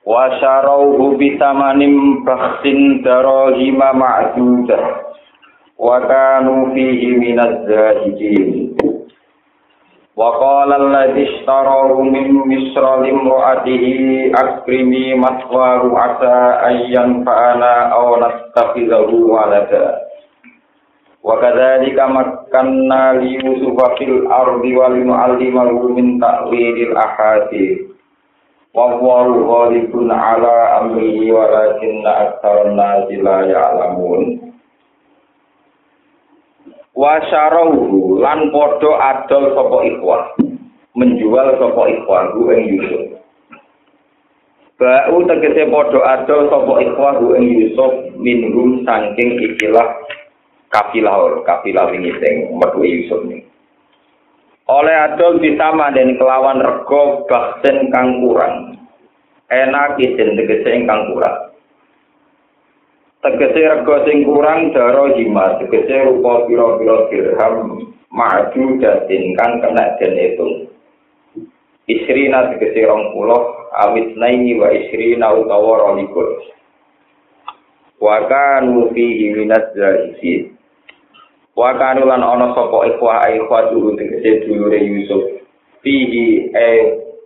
Wa syarauhu bitamanim bakhsin darahima ma'dudah wa kanu fihi minaz zahidin wa qala alladhi ishtarahu min misra limra'atihi akrimi maswaru asa ayyan fa'ana aw nastakhidhahu walada. Wa kadzalika makkanna li yusufa fil ardi wa linu'allimahu min ta'wilil ahadith Wallahu ghalibun ala amrihi walakinna aktsaran nasi la ya'lamun. Wa syarahu lan padha adol sapa ikhwah. Menjual sapa ikhwah ku ing Yusuf. Ba'u tegese padha adol sapa ikhwah ku ing Yusuf minhum saking ikilah kafilah wingi sing metu Yusuf nih. Oleh adol ditama dan kelawan rego baksen kang kurang. Enak izin tegese ingkang kurang. Tegese rego sing kurang daro hima. Tegese rupa pira-pira dirham maju datin kang kena den itu. Isrina tegese rong puluh awit naini wa isrina utawa rolikur wa kanu fihi minaz zahisi Wa kanu lan ana sapa ikhwah ikhwah dulu tegese dulure Yusuf. Fihi e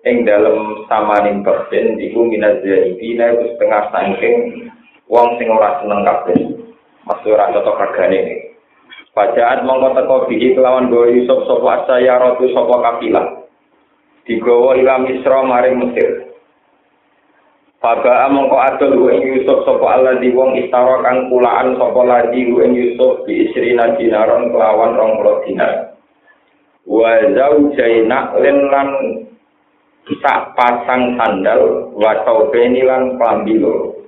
ing dalem samaning persen iku minaz zaidina iku setengah saking wong sing ora seneng kabeh. Masuk ora cocok regane. Pajaat mongko teko bihi kelawan go Yusuf sapa saya ratu sapa kapilah. Digawa ila Misra maring Mesir. Faba mongko adol ing Yusuf sapa Allah di wong istara kang kulaan sapa lagi ing Yusuf di isrina dinaron kelawan 20 dinar. Wa zaujaina lan sak pasang sandal wa taubeni lan pambilo.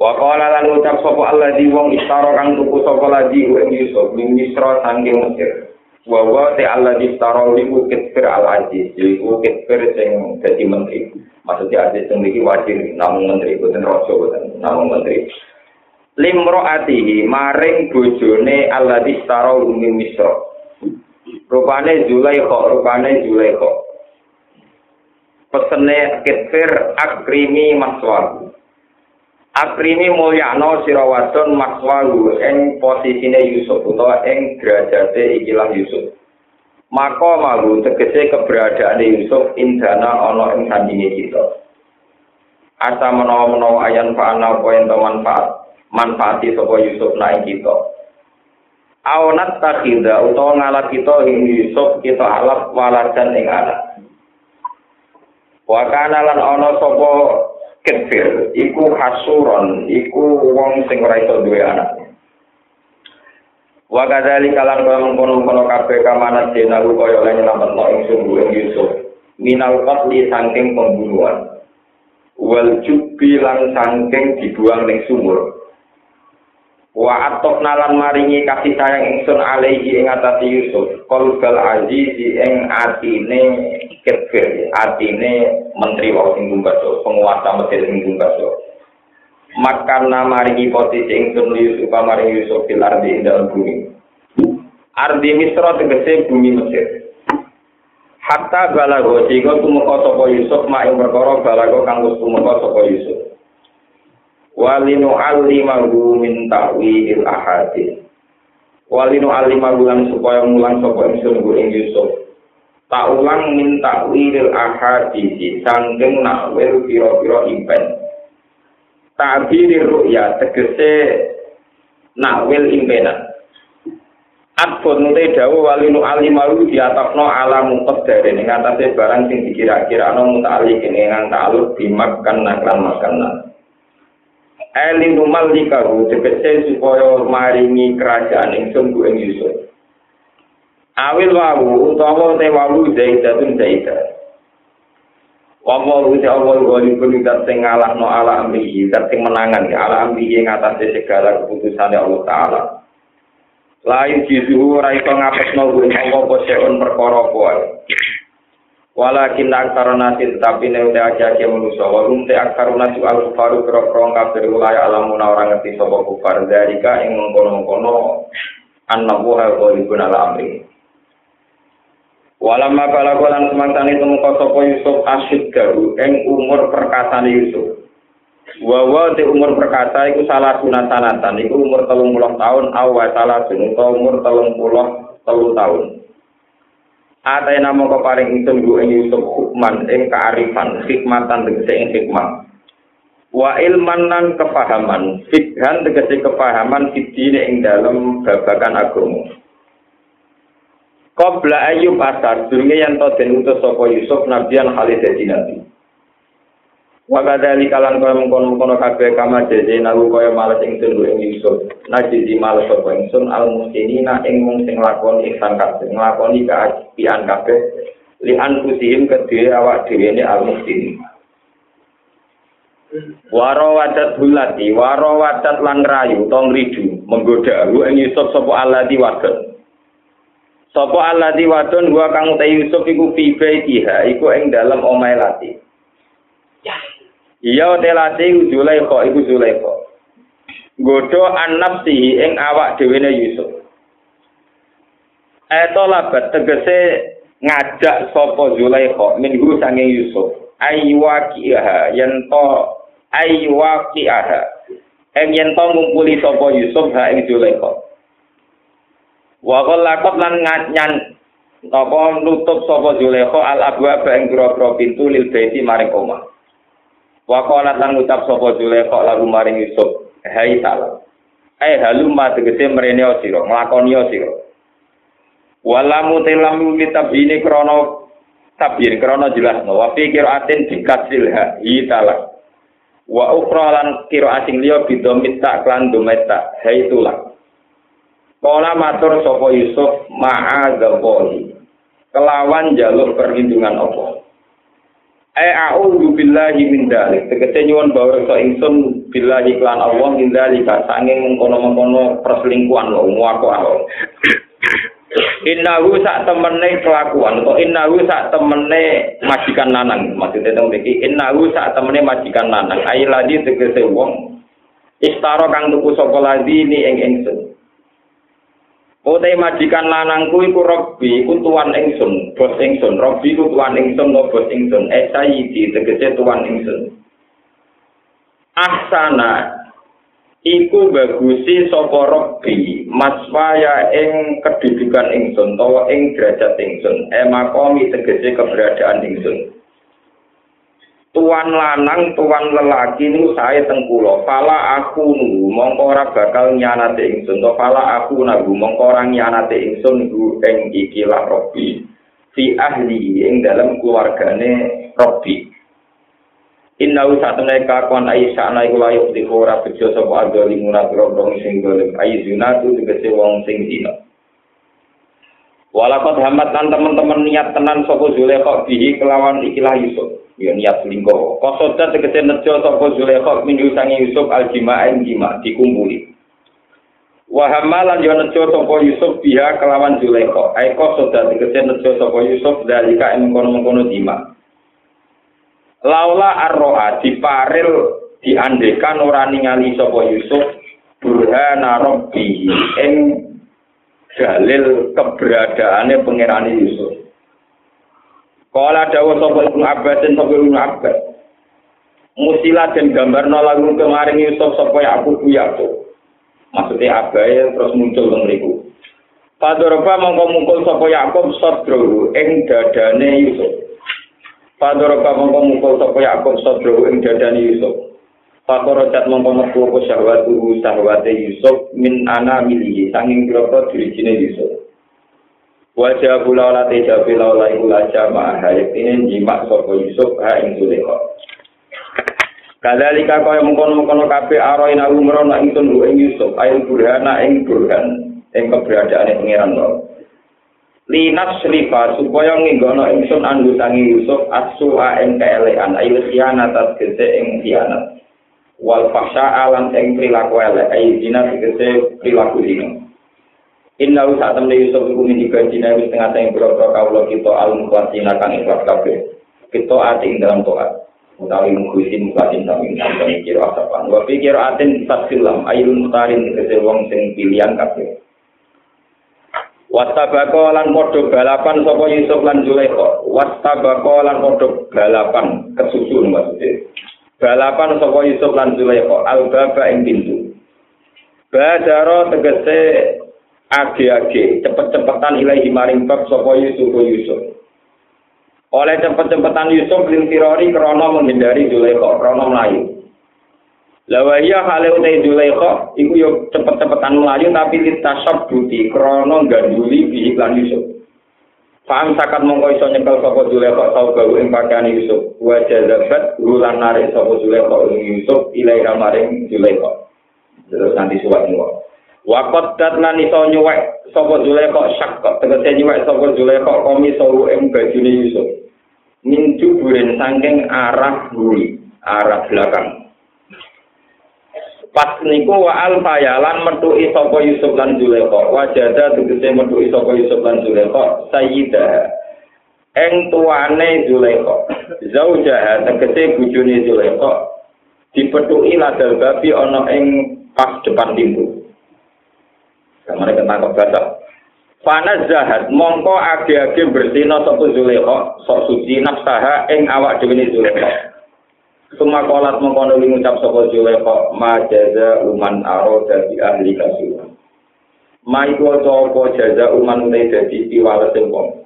Wa qala lan ucap sapa Allah di wong istara kang tuku sapa lagi ing Yusuf di Misra saking Mesir. Wa te Allah di istara liku kitfir al aziz, liku kitfir sing dadi menteri. Maksudnya ada yang memiliki wajib namun menteri bukan rojo bukan namun menteri. Limro atihi maring bojone Allah di staro umi misro rupane kok rupane kok pesene kitfir akrimi maswal. Akrimi mulyano sirawadon maswalu ing posisine Yusuf utawa ing derajate ikilah Yusuf maka mahu tegese keberadaan Yusuf indana ana ing sandinge kita. Asa menawa-menawa ayan fa'ana apa ento manfaat manfaati sapa Yusuf naik kita. Awnat takhida utawa ngalat kita ing Yusuf kita alaf waladan ing anak. Wa kana lan ana sapa kefir iku hasuron iku wong sing ora iso duwe anak. Wa kadzali kalan kaya mengkono-kono kabeh kamanat denahu kaya lan nyelametno ing sungguh ing Yusuf. Minal qatli saking pembunuhan. Wal jubbi lan saking dibuang ning sumur. Wa atok nalan maringi kasih sayang ingsun alaihi ing atase Yusuf. Qalbal azizi ing atine kefir, atine menteri wong sing penguasa Mesir sing. Makan nama ringi posisi ingsun Yusuf maring Yusuf fil ardi ing bumi. Ardi Misra tegese bumi Mesir. Hatta balago sehingga tumeka sapa Yusuf mak ing perkara balago kang wis tumeka sapa Yusuf. Walinu alimahu min ta'wil ahadith. Walinu alimahu lan supaya mulang sapa ingsun ing Yusuf. Tak ulang min ta'wil ahadith sangking nakwil pira-pira impen. Tabiri ru'ya tegese nakwil impenan Adpun te dawu walinu alimalu diatokno alamu qadare ning atase barang sing dikira-kira ana mutali kene nang taluk dimakan naklan makanan. Eli numal dikaru tegese supaya maringi kerajaan ing sungguh ing Yusuf. Awil wawu utawa te wawu zaidatun zaidah. Apa uti Allah ghalibun dat sing ngalahno ala amri, dat sing menangan ala amri ing atase segala keputusan Allah taala. Lain jizuhu ora iso ngapesno kuwi apa seun perkara apa. Walakin aksara nasi tetapi ne udah aja aja manusia. Walum te aksara nasi al kufaru kero kero kafir wilayah alamuna orang ngerti sopo kufar dari ka ing mengkono mengkono anabu hal qalibun ala amri. Walamma balagu lan semangtani temuka sapa Yusuf asyid garu ing umur perkasane Yusuf. Wawa di umur perkasa iku salah sunat sanatan iku umur telung puluh tahun awa salah sun umur telung puluh telung tahun. Yang nama paling ingsun ing Yusuf hukman ing kearifan hikmatan tegese ing hikmah. Wa ilman lan kepahaman fikhan tegese kepahaman fitine ing dalam babakan agama. Qabla Ayub asar, durunge yang to den utus sapa Yusuf nabiyan khalid dadi nabi. Wa kadali kalan kaya mengkono-mengkono kabeh kama jeje nalu kaya males ingsun ing Yusuf. Najiji males sapa ingsun al muslimina ing mung sing lakoni ihsan kabeh, nglakoni kaapian kabeh li anfusihim kedhe awak dhewe ne al muslimin. Waro wadat bulati, waro wadat lan rayu, tong ridu, menggoda, lu ing Yusuf sapa aladi wadat. Sopo Allah di wadon gua kang te Yusuf iku fi baitiha iku ing dalem omahe lati. Iya te lati Zulaikha iku Zulaikha. Godho annafsi ing awak dhewe Yusuf. Eto labat tegese ngajak sapa Zulaikha minggu sange Yusuf. Ayywaqiha yen to ayywaqiha. Eng yen to ngumpuli sapa Yusuf ha ing Zulaikha. Wa qallaqat lan ngan apa nutup sapa Zulekha al abwa ing grogro pintu lil baiti maring omah. Wa lan ngucap sapa Zulekha lagu maring Yusuf, "Hai salam." Eh haluma tegese mrene sira, nglakoni sira. Walamu telamu litabini krono tabir krono jelas no. Wa fi qiraatin dikasil ha hitala. Wa ukhra lan asing liya bidomit tak klan dometa haitulah. Kala matur sapa Yusuf ma'adzallahi. Kelawan jaluk perlindungan Allah. Ai a'udzu billahi min dzalik. Tegese nyuwun bawreksa ingsun billahi klan Allah min dzalika sanging mengkono-mengkono perselingkuhan lho muako Allah. Innahu sak temene kelakuan atau innahu sak temene majikan lanang maksudnya teng iki innahu sak temene majikan lanang ai ladi tegese wong istaro kang tuku sapa ladi ni ing ingsun Ote majikan lanangku iku Robi, iku tuan ingsun, bos ingsun. Robi iku tuan ingsun, no bos ingsun. Eh sayidi, tegese tuan ingsun. Ahsana, iku bagusi sopo Robi, maswaya ing kedudukan ingsun, tawa ing derajat ingsun. Eh makomi tegese keberadaan ingsun. Tuan lanang tuan lelaki niku saya tengkulo pala aku nu mongko ora bakal nyanate ingsun to. Pala aku nagu mongko ora nyanate ingsun ku ing ikilah robi fi ahli ing dalam keluargane robi Inna usatune kakon Aisyah ana iku layu di ora bejo sapa adoli munat robrong sing golem Aisyah tu tegese wong sing dina Walakot hamat teman-teman niat tenan sapa Zulekha bihi kelawan ikilah Yusuf ya niat selingkuh. Kosoda tegese nejo sapa Zulaikha minggu sangi Yusuf aljima'in jima dikumpuli. Wa hamalan yo nejo sapa Yusuf biha kelawan Zulaikha. Ai kosoda tegese nejo sapa Yusuf dalika ing kono-kono jima. Laula arroa diparil diandekan ora ningali sapa Yusuf burhana rabbi ing dalil keberadaane pangerane Yusuf. Kala dawa sapa Ibnu Abbas dan sapa Ibnu Abbas. Musila dan gambar lagu kemarin Yusuf sapa Yakub Yakub. Maksudnya abai terus muncul teng mriku. Padoroba mongko mungkul sapa Yakub sadru ing dadane Yusuf. Padoroba mongko mungkul sapa Yakub sadru ing dadane Yusuf. Pakoro cat mongko metu apa syahwatu syahwate Yusuf min ana milihi sanging dirijine Yusuf. Wajah pula olah teja pula olah iku laja ma'ahayat ini nyimak sopo Yusuf ha ing Zulekha. Kadalika kaya mengkono-mengkono kabe aroin aku merona ingsun lu ing Yusuf ayo burhana ing burhan ing keberadaan pangeran lo. linas rifa supaya nginggono ingsun anggutangi Yusuf asu ing keelekan. Ayo khianat tegese ing khianat wal fahsya alam ing perilaku elek. Ayo dina tegese perilaku dina Inna saat temen Yusuf iku min dina wis tengah tengah boro-boro kawula kita al mukhlasina kang ikhlas kabeh kita ati ing dalam toat utawi mukhisin mukhlasin kami sampeyan kira asapan wa pikir atin tasilam ayun mutarin tegese wong sing pilihan kabeh Wastabako lan padha balapan sapa Yusuf lan Zulaikha. Wastabako lan padha balapan kesusun maksudnya. Balapan sapa Yusuf lan Zulaikha al-baba ing pintu. Badaro tegese age-age cepet-cepetan ilahi maring bab sapa Yusuf Yusuf. Oleh cepet-cepetan Yusuf lintirori krana menghindari Zulaikha, krana melayu. Lawa iya hale utai Zulaikha iku yo cepet-cepetan melayu tapi litasab buti krana ganduli bi iklan Yusuf. Faham sakat mongko iso nyekel sapa Zulaikha tau gawe ing pakaian Yusuf. Wa jazabat ulan narik sapa Zulaikha ing Yusuf ilaiha maring Zulaikha. Terus nanti suwat niku. Wa qaddat lan iso nyuwek sapa Zulaikha syak tegese nyuwek sapa Zulaikha komi sawu ing bajune Yusuf. Min juburin saking arah buri, arah belakang. Pas niku wa al fayalan metuki sapa Yusuf lan Zulaikha. Wajada tegese metuki sapa Yusuf lan Zulaikha sayyida. Eng tuane Zulaikha. Zaujaha tegese bojone Zulaikha dipetuki ladal babi ana ing pas depan pintu. Kamane ketangkep batak. Fana zahat mongko age-age bersina sapa Zulaikha sok suci nafsaha ing awak dhewe Zulaikha. Suma kolat mengkono ngucap sapa Zulaikha ma jaza uman aro dadi ahli kasuhan. Ma iku apa jaza uman utai dadi piwales wong.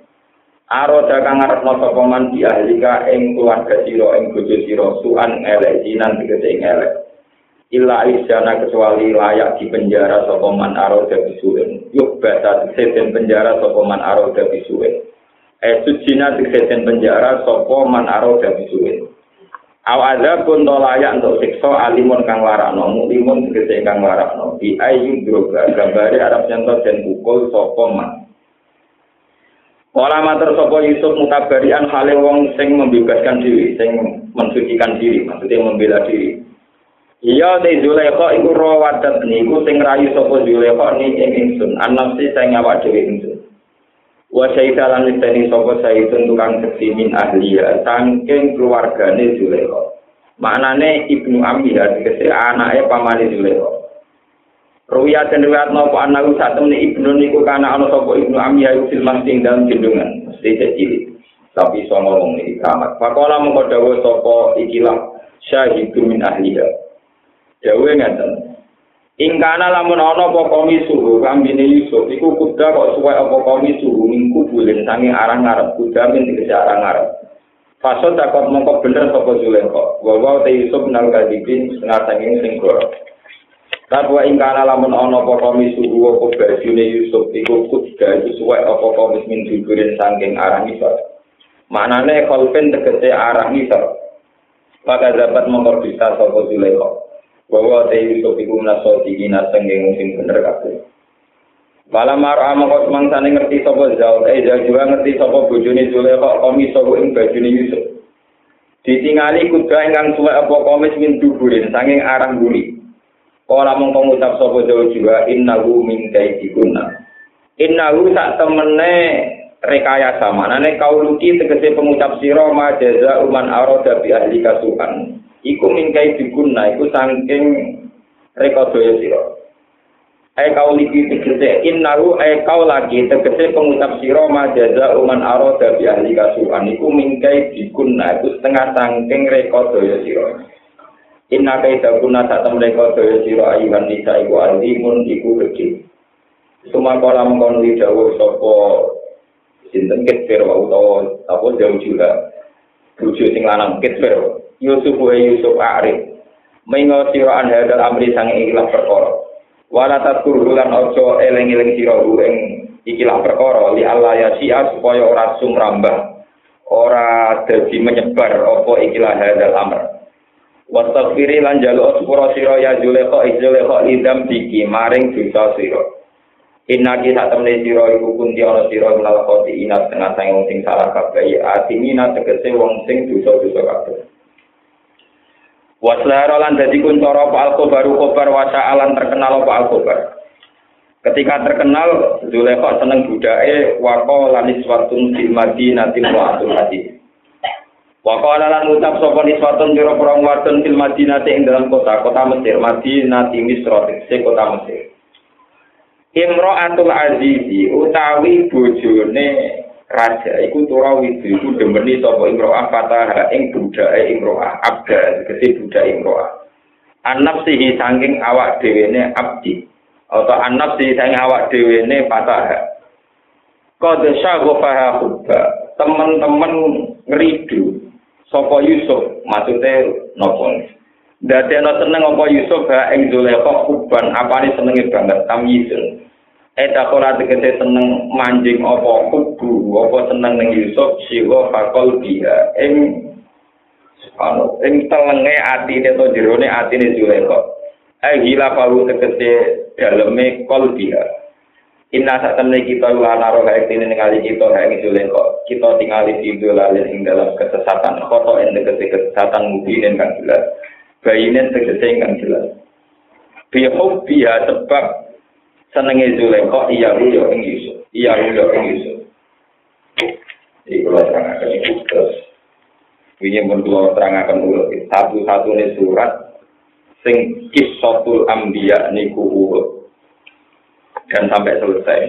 Aro kang ngarepno sapa man di ahli ka ing keluarga sira ing bojo sira suan elek jinan tegese ing. Illa isjana kecuali layak di penjara sapa man aro dadi suwen. Yuk bata seten penjara sapa man aro dadi suwen. Eh sujina seten penjara sapa man aro dadi suwen. Aw pun layak untuk siksa alimun kang larakno, mulimun tegese kang larakno. Bi ayu droga gambare Arab nyentot dan pukul sapa man. Wala sapa Yusuf mutabarian hale wong sing membebaskan diri, sing mensucikan diri, maksudnya membela diri. Iya te Zulaikha iku rawadat niku sing rayu sapa Zulaikha ni ing ingsun, anafsi sing awak dhewe ingsun. wa syaita lan niteni sapa saitun tukang seksi min ahliya saking keluargane Zulaikha. Maknane ibnu Amiyah dikese anake pamane Zulaikha. Ruya dan riwayat nopo anak saat temen ibnu niku kana ana sapa ibnu Amiyah iku film sing dalam gendungan mesti cilik. Tapi iso ngomong iki kamat pakola mengko dawuh sapa ikilah syahidu min ahliya dawuh ngaten Ingkana lamun ana apa komi suhu kambine Yusuf iku kuda kok suwe apa komi suhu minggu bulan sange arang ngarep kuda min dikese arang ngarep. Fasod takut mongko bener sapa Zulaikha. Wa wa te Yusuf nang kadipin setengah sanging sing goro. Tapi ingkana lamun ana apa komi suhu apa bajune Yusuf iku kuda iku suwe apa komi min bulan sanging arang isor. Maknane kolpen tegese arang isor. Maka dapat mongko bisa sapa Zulaikha. Bahwa te Yusuf iku menaso dikina sengeng sing bener kabeh. Malah marah mongko semangsane ngerti sapa Zaul, eh Zaul juga ngerti sapa bojone Zulaikha komis sapa ing bajune Yusuf. Ditingali kuda ingkang suwe apa komis min duburin sanging arang guli. Ora mongko ngucap sapa Zaul juga innahu min kaidikunna. Innahu sak temene rekayasa manane kauluki tegese pengucap sira ma jaza uman arada bi ahli kasuhan. Iku mingkai dikunna iku saking rekodaya sira. Ai kau liki tegese innahu ai kau lagi tegese pengucap sira majaza uman arada bi ahli kasuhan. Iku mingkai dikunna iku setengah saking rekodaya sira. Inna kai dakuna sak tem rekodaya sira ayuhan nisa iku alimun iku gede Suma kala mengkono dawuh sapa sinten ketfir wa utawa apa jauh juga. Bojo sing lanang ketfir Yusuf wa Yusuf Arif. Mengo sira an hadal amri sang ikilah perkara. Wala tatur lan aja eling-eling sira ing ikilah perkara li Allah ya sia supaya ora sumrambah. Ora dadi menyebar apa ikilah hadal amr. Wastaghfiri lan jaluk sepura sira ya Zulaikha Zulaikha lidam diki maring dosa sira. Inna ki sak temne sira iku kunti ana sira menawa koti ina setengah sang sing salah kabeh atimina tegese wong sing dosa-dosa kabeh. Waslaro lan dadi kuncoro apa alkobaru kobar wasa alan terkenal apa alkobar. Ketika terkenal, Zulekha seneng budake wako lanis watun fil madinati mu'atul hadis. Wako lan ngucap sapa niswatun jero perang wadon fil madinati ing dalam kota, kota Mesir, Madinati Misra, kota Mesir. Imro'atul Azizi utawi bojone raja iku tura widu iku demeni sapa Imro'ah fatah ing budake Imro'ah abda tegese budak Imro'ah. Anap sihi saking awak dhewene abdi atau anap sihi saking awak dhewene fatah. Qad syaghafaha hubba. Teman-teman ngridu sapa Yusuf maksudnya nopo Dadi ana seneng apa Yusuf ha ing Zulaikha kuban apane senenge banget tamyizun. Eta ora tegese seneng manjing apa kubu apa seneng ning Yusuf siwa fakol dia ing anu ing telenge atine to jerone atine Zulaikha. Ai gila palu tegese daleme kol dia. Inna sak temne kita lan aro kae tine ningali kita kae Zulaikha. Kita tingali di ing dalam kesesatan foto ing tegese kesesatan mungkin kan jelas. bayinen tegese ingkang jelas. Bihub biha sebab senenge Zulekha iya ruyo ing Yusuf. Iya ruyo ing Yusuf. Iki kula terangaken iku terus. Wingi mun kula terangaken ulo satu-satune surat sing kisatul ambiya niku urut dan sampai selesai.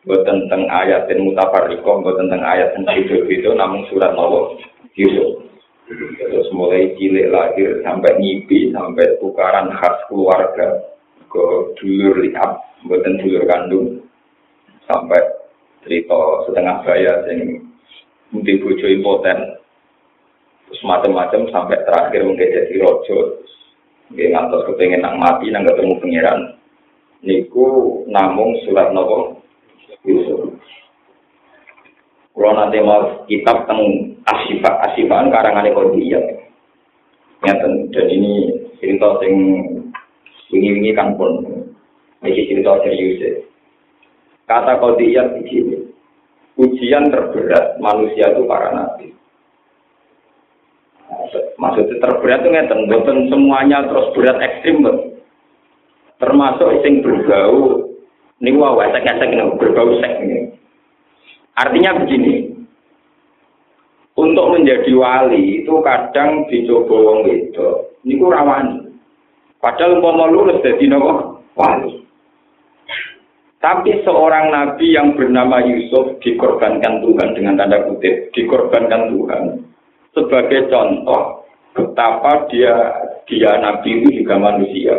Buat tentang ayat dan mutafarikoh, buat tentang ayat dan hidup itu, namun surat Nawawi Yusuf. Terus mulai cilik lahir sampai nyipi sampai tukaran khas keluarga ke dulur lihat, buatan dulur kandung sampai cerita setengah saya yang mungkin bojo impoten terus macam-macam sampai terakhir mungkin jadi rojo dia ngantos kepengen nak mati nang ketemu pangeran. Niku namung surat nopo Yusuf. Kalau nanti mau kitab tentang asifat asifaan karangan kodiyat. Nyata dan ini cerita sing wingi-wingi kan pun ini cerita serius ya. Kata kodiyat di sini. Ujian terberat manusia itu para nabi. Maksudnya terberat itu ngeten, bukan semuanya terus berat ekstrim, termasuk sing berbau, ini wah, esek-esek ini berbau sek ini. Artinya begini, untuk menjadi wali itu kadang dicoba wong itu niku rawani padahal mau lulus jadi nopo? Wali. Tapi seorang nabi yang bernama Yusuf dikorbankan Tuhan dengan tanda kutip dikorbankan Tuhan sebagai contoh betapa dia dia nabi itu juga manusia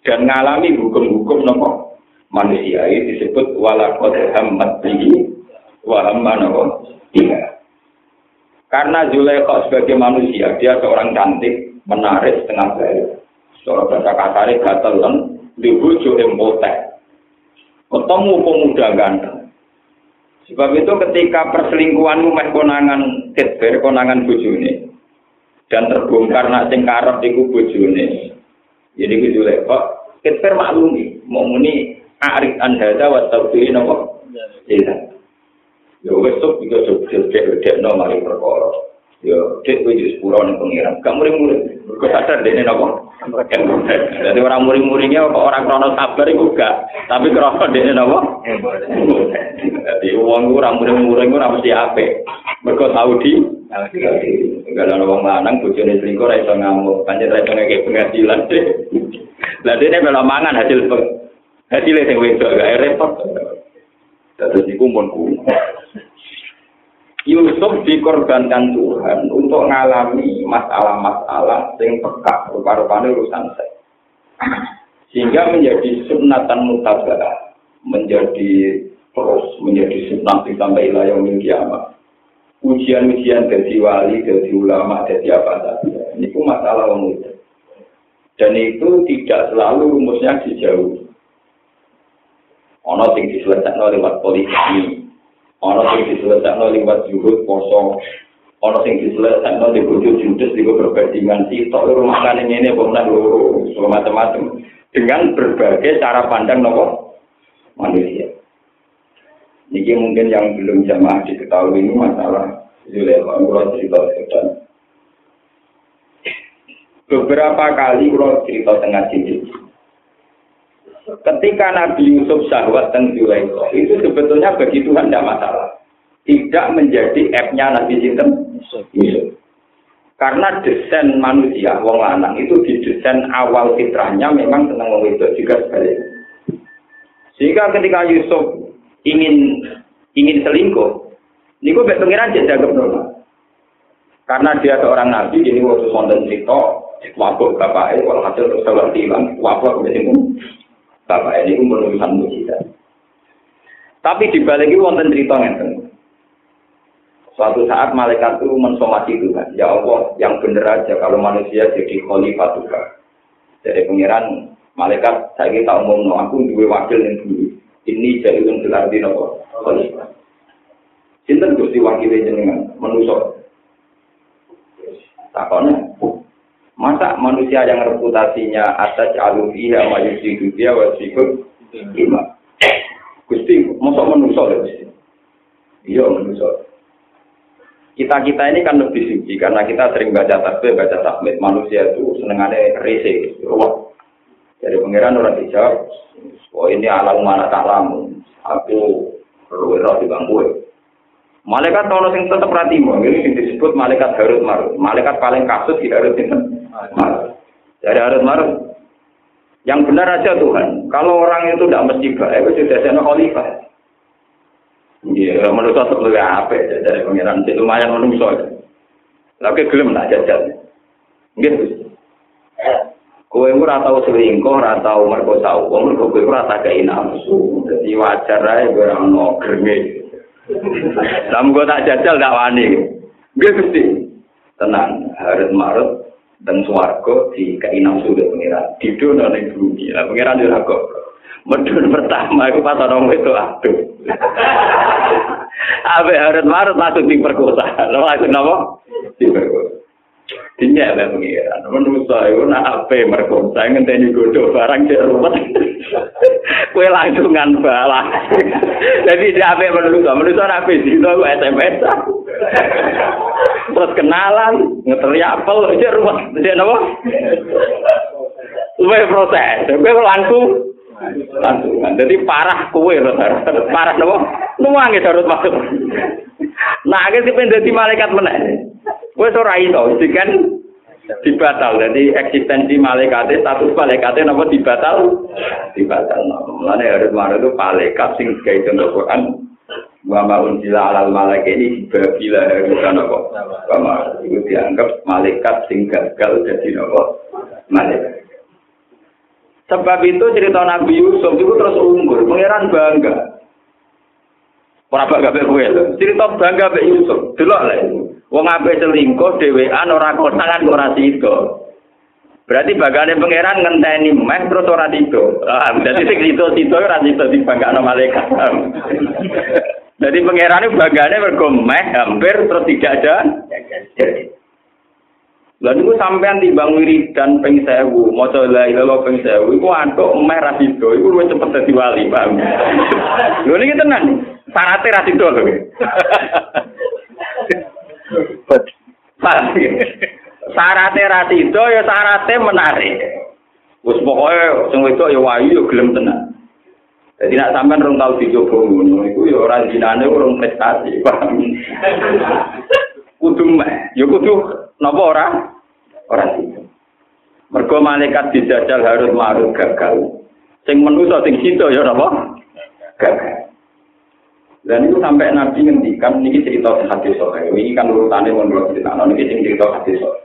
dan mengalami hukum-hukum nopo? Manusia ini disebut walakot hamad bihi wa hamma nopo? Iya. Karena Zulaikha sebagai manusia, dia seorang cantik, menarik, setengah baik. Seorang bahasa kasarnya gatelan, dibujuk empotek. Ketemu pemuda ganteng. Sebab itu ketika perselingkuhanmu meh konangan titber, konangan bojone, dan terbongkar nak sing karep iku bojone. Jadi ku Zulaikha, titber maklumi, mau muni arik an hadza wa tawfirin apa? Iya. Ya wis sok juga sok cek no mari perkara. Ya cek kowe wis pura ning pengiran. Gak muring-muring. Kok sadar dene napa? Jadi orang muring-muringnya kok orang krono sabar iku gak. Tapi krono dene napa? Jadi wong ora muring-muring ora mesti apik. Mergo tau di Enggak ada orang lanang, bujone selingkuh, ra iso ngamuk, pancen ra iso ngeke pengadilan. Lah dene melo mangan hasil hasilnya sing wedok gak repot. Terus iku mun Yusuf dikorbankan Tuhan untuk mengalami masalah-masalah yang peka rupa-rupanya urusan saya. Sehingga menjadi sunatan mutabara, menjadi terus menjadi sunnah sampai ilayah kiamat. Ujian-ujian dari wali, dari ulama, dari apa saja. Ini pun masalah mudah. Dan itu tidak selalu rumusnya dijauh. Ono sing diselesaikan lewat politik Ono sing diselesaikan lewat juhud poso. Ono sing diselesaikan di bojo judes di perbandingan sitok rumah kan ini pemenang loro macam-macam dengan berbagai cara pandang nopo manusia. Ini mungkin yang belum jamaah diketahui ini masalah Zulaiha. Kalau cerita sedang. Beberapa kali kalau cerita tengah sini. Ketika Nabi Yusuf syahwat dan Zulaiha, itu sebetulnya bagi Tuhan tidak masalah. Tidak menjadi F-nya Nabi Sinten Yusuf. Karena desain manusia, wong lanang itu di desain awal fitrahnya memang senang wong itu juga sebaliknya. Sehingga ketika Yusuf ingin ingin selingkuh, ini gue pengiran jadi normal. Karena dia seorang nabi, jadi waktu sonten cerita, wabuk bapaknya, kalau hasil terus hilang, wabuk kemudian bapak ini menulisan mujizat. Tapi dibalik itu wonten cerita ngeten. Suatu saat malaikat itu mensomasi Tuhan. Ya Allah, yang benar aja kalau manusia jadi khalifah Tuhan. Jadi pengiran malaikat saya kita umum no, aku dua wakil yang dulu. Ini jadi yang di nopo khalifah. Sinten gusti wakil jenengan menusuk. Takone masa manusia yang reputasinya atas alufiya wa yusidu dia wa sikut lima. Gusti, masa menusuk ya gusti? Iya menusuk kita kita ini kan lebih suci karena kita sering baca tasbih, baca tahmid manusia itu senengannya rese, wah. Jadi pangeran orang dijawab, oh ini alam mana tak lamu, aku perlu di bangku. Malaikat kalau sing tetap ratimu, ini disebut malaikat Harut Marut. Malaikat paling kasus di Harut itu Marut. Dari Harut Marut, yang benar aja Tuhan. Kalau orang itu tidak mesti baik, itu sudah jadi khalifah. Iya, menurut saya lebih apa dari pengiran itu lumayan menungso. Lagi gelem lah jajal. Gitu. Kowe ora tau selingkuh, ora tau merkosa wong, mergo kowe ora tak kei nafsu. Dadi wajar ae ora ono grenge. Lah mengko tak jajal tak wani. Nggih Gusti. Tenang, harus marut dan swarga di kei nafsu de pengiran. Didono ning bumi. Lah pengiran yo kok. Medun pertama itu pas orang itu aduh. Abe harus marut langsung diperkosa. Langsung apa? Diperkosa. Dinya ya pengiran. Menurut saya itu nak apa merkosa. Ngenteni godoh barang di rumah. Kue langsungan balas. Jadi dia apa menurut saya. Menurut saya apa sih? Itu SMS. Terus kenalan. Ngeteri apel. Dia rumah. Dia apa? Lumayan proses. Kue langsung. Lantungan. Jadi parah kue Parah nopo? Nuwangi darut masuk. Nah, akhirnya si pendeti malaikat mana? Kue ora iso, kan dibatal. Jadi eksistensi malaikat status malaikat nopo dibatal? Dibatal. Mulane harus mana itu malaikat sing kayak Quran wa maun sila alal malaikat ini babila harusan apa? Wa itu dianggap malaikat sing gagal jadi nopo? Malaikat. Sebab itu cerita Nabi Yusuf itu terus unggul, pangeran bangga. Ora bangga be kowe. Cerita bangga be Yusuf. Delok lek. Wong ape selingkuh dhewean ora konangan ora sida. Berarti bagane pangeran ngenteni meh terus ora sida. Ah, dadi sing sida-sida ora sida dibanggakno malaikat. Jadi pangeran itu bagane mergo meh hampir terus tidak ada. Lah niku sampean timbang wiridan ping 1000, maca la ilaha ping 1000 iku antuk meh ra sida, iku luwih cepet dadi wali, paham. Lho niki tenan. Sarate ra sida lho. Sarate ra ya sarate menarik. Wis pokoke sing wedok ya wayu ya gelem tenan. Jadi nak sampean rong tau dicoba ngono iku ya ora jinane urung prestasi, kudu meh, ya kudu napa ora? Ora sida. Mergo malaikat dijajal harus marut gagal. Sing manusa sing sida ya napa? Gagal. Dan itu sampai Nabi ngendikan niki cerita hadis sore. Ini kan urutannya mau dulu cerita. Nah, ini cerita hadis sore.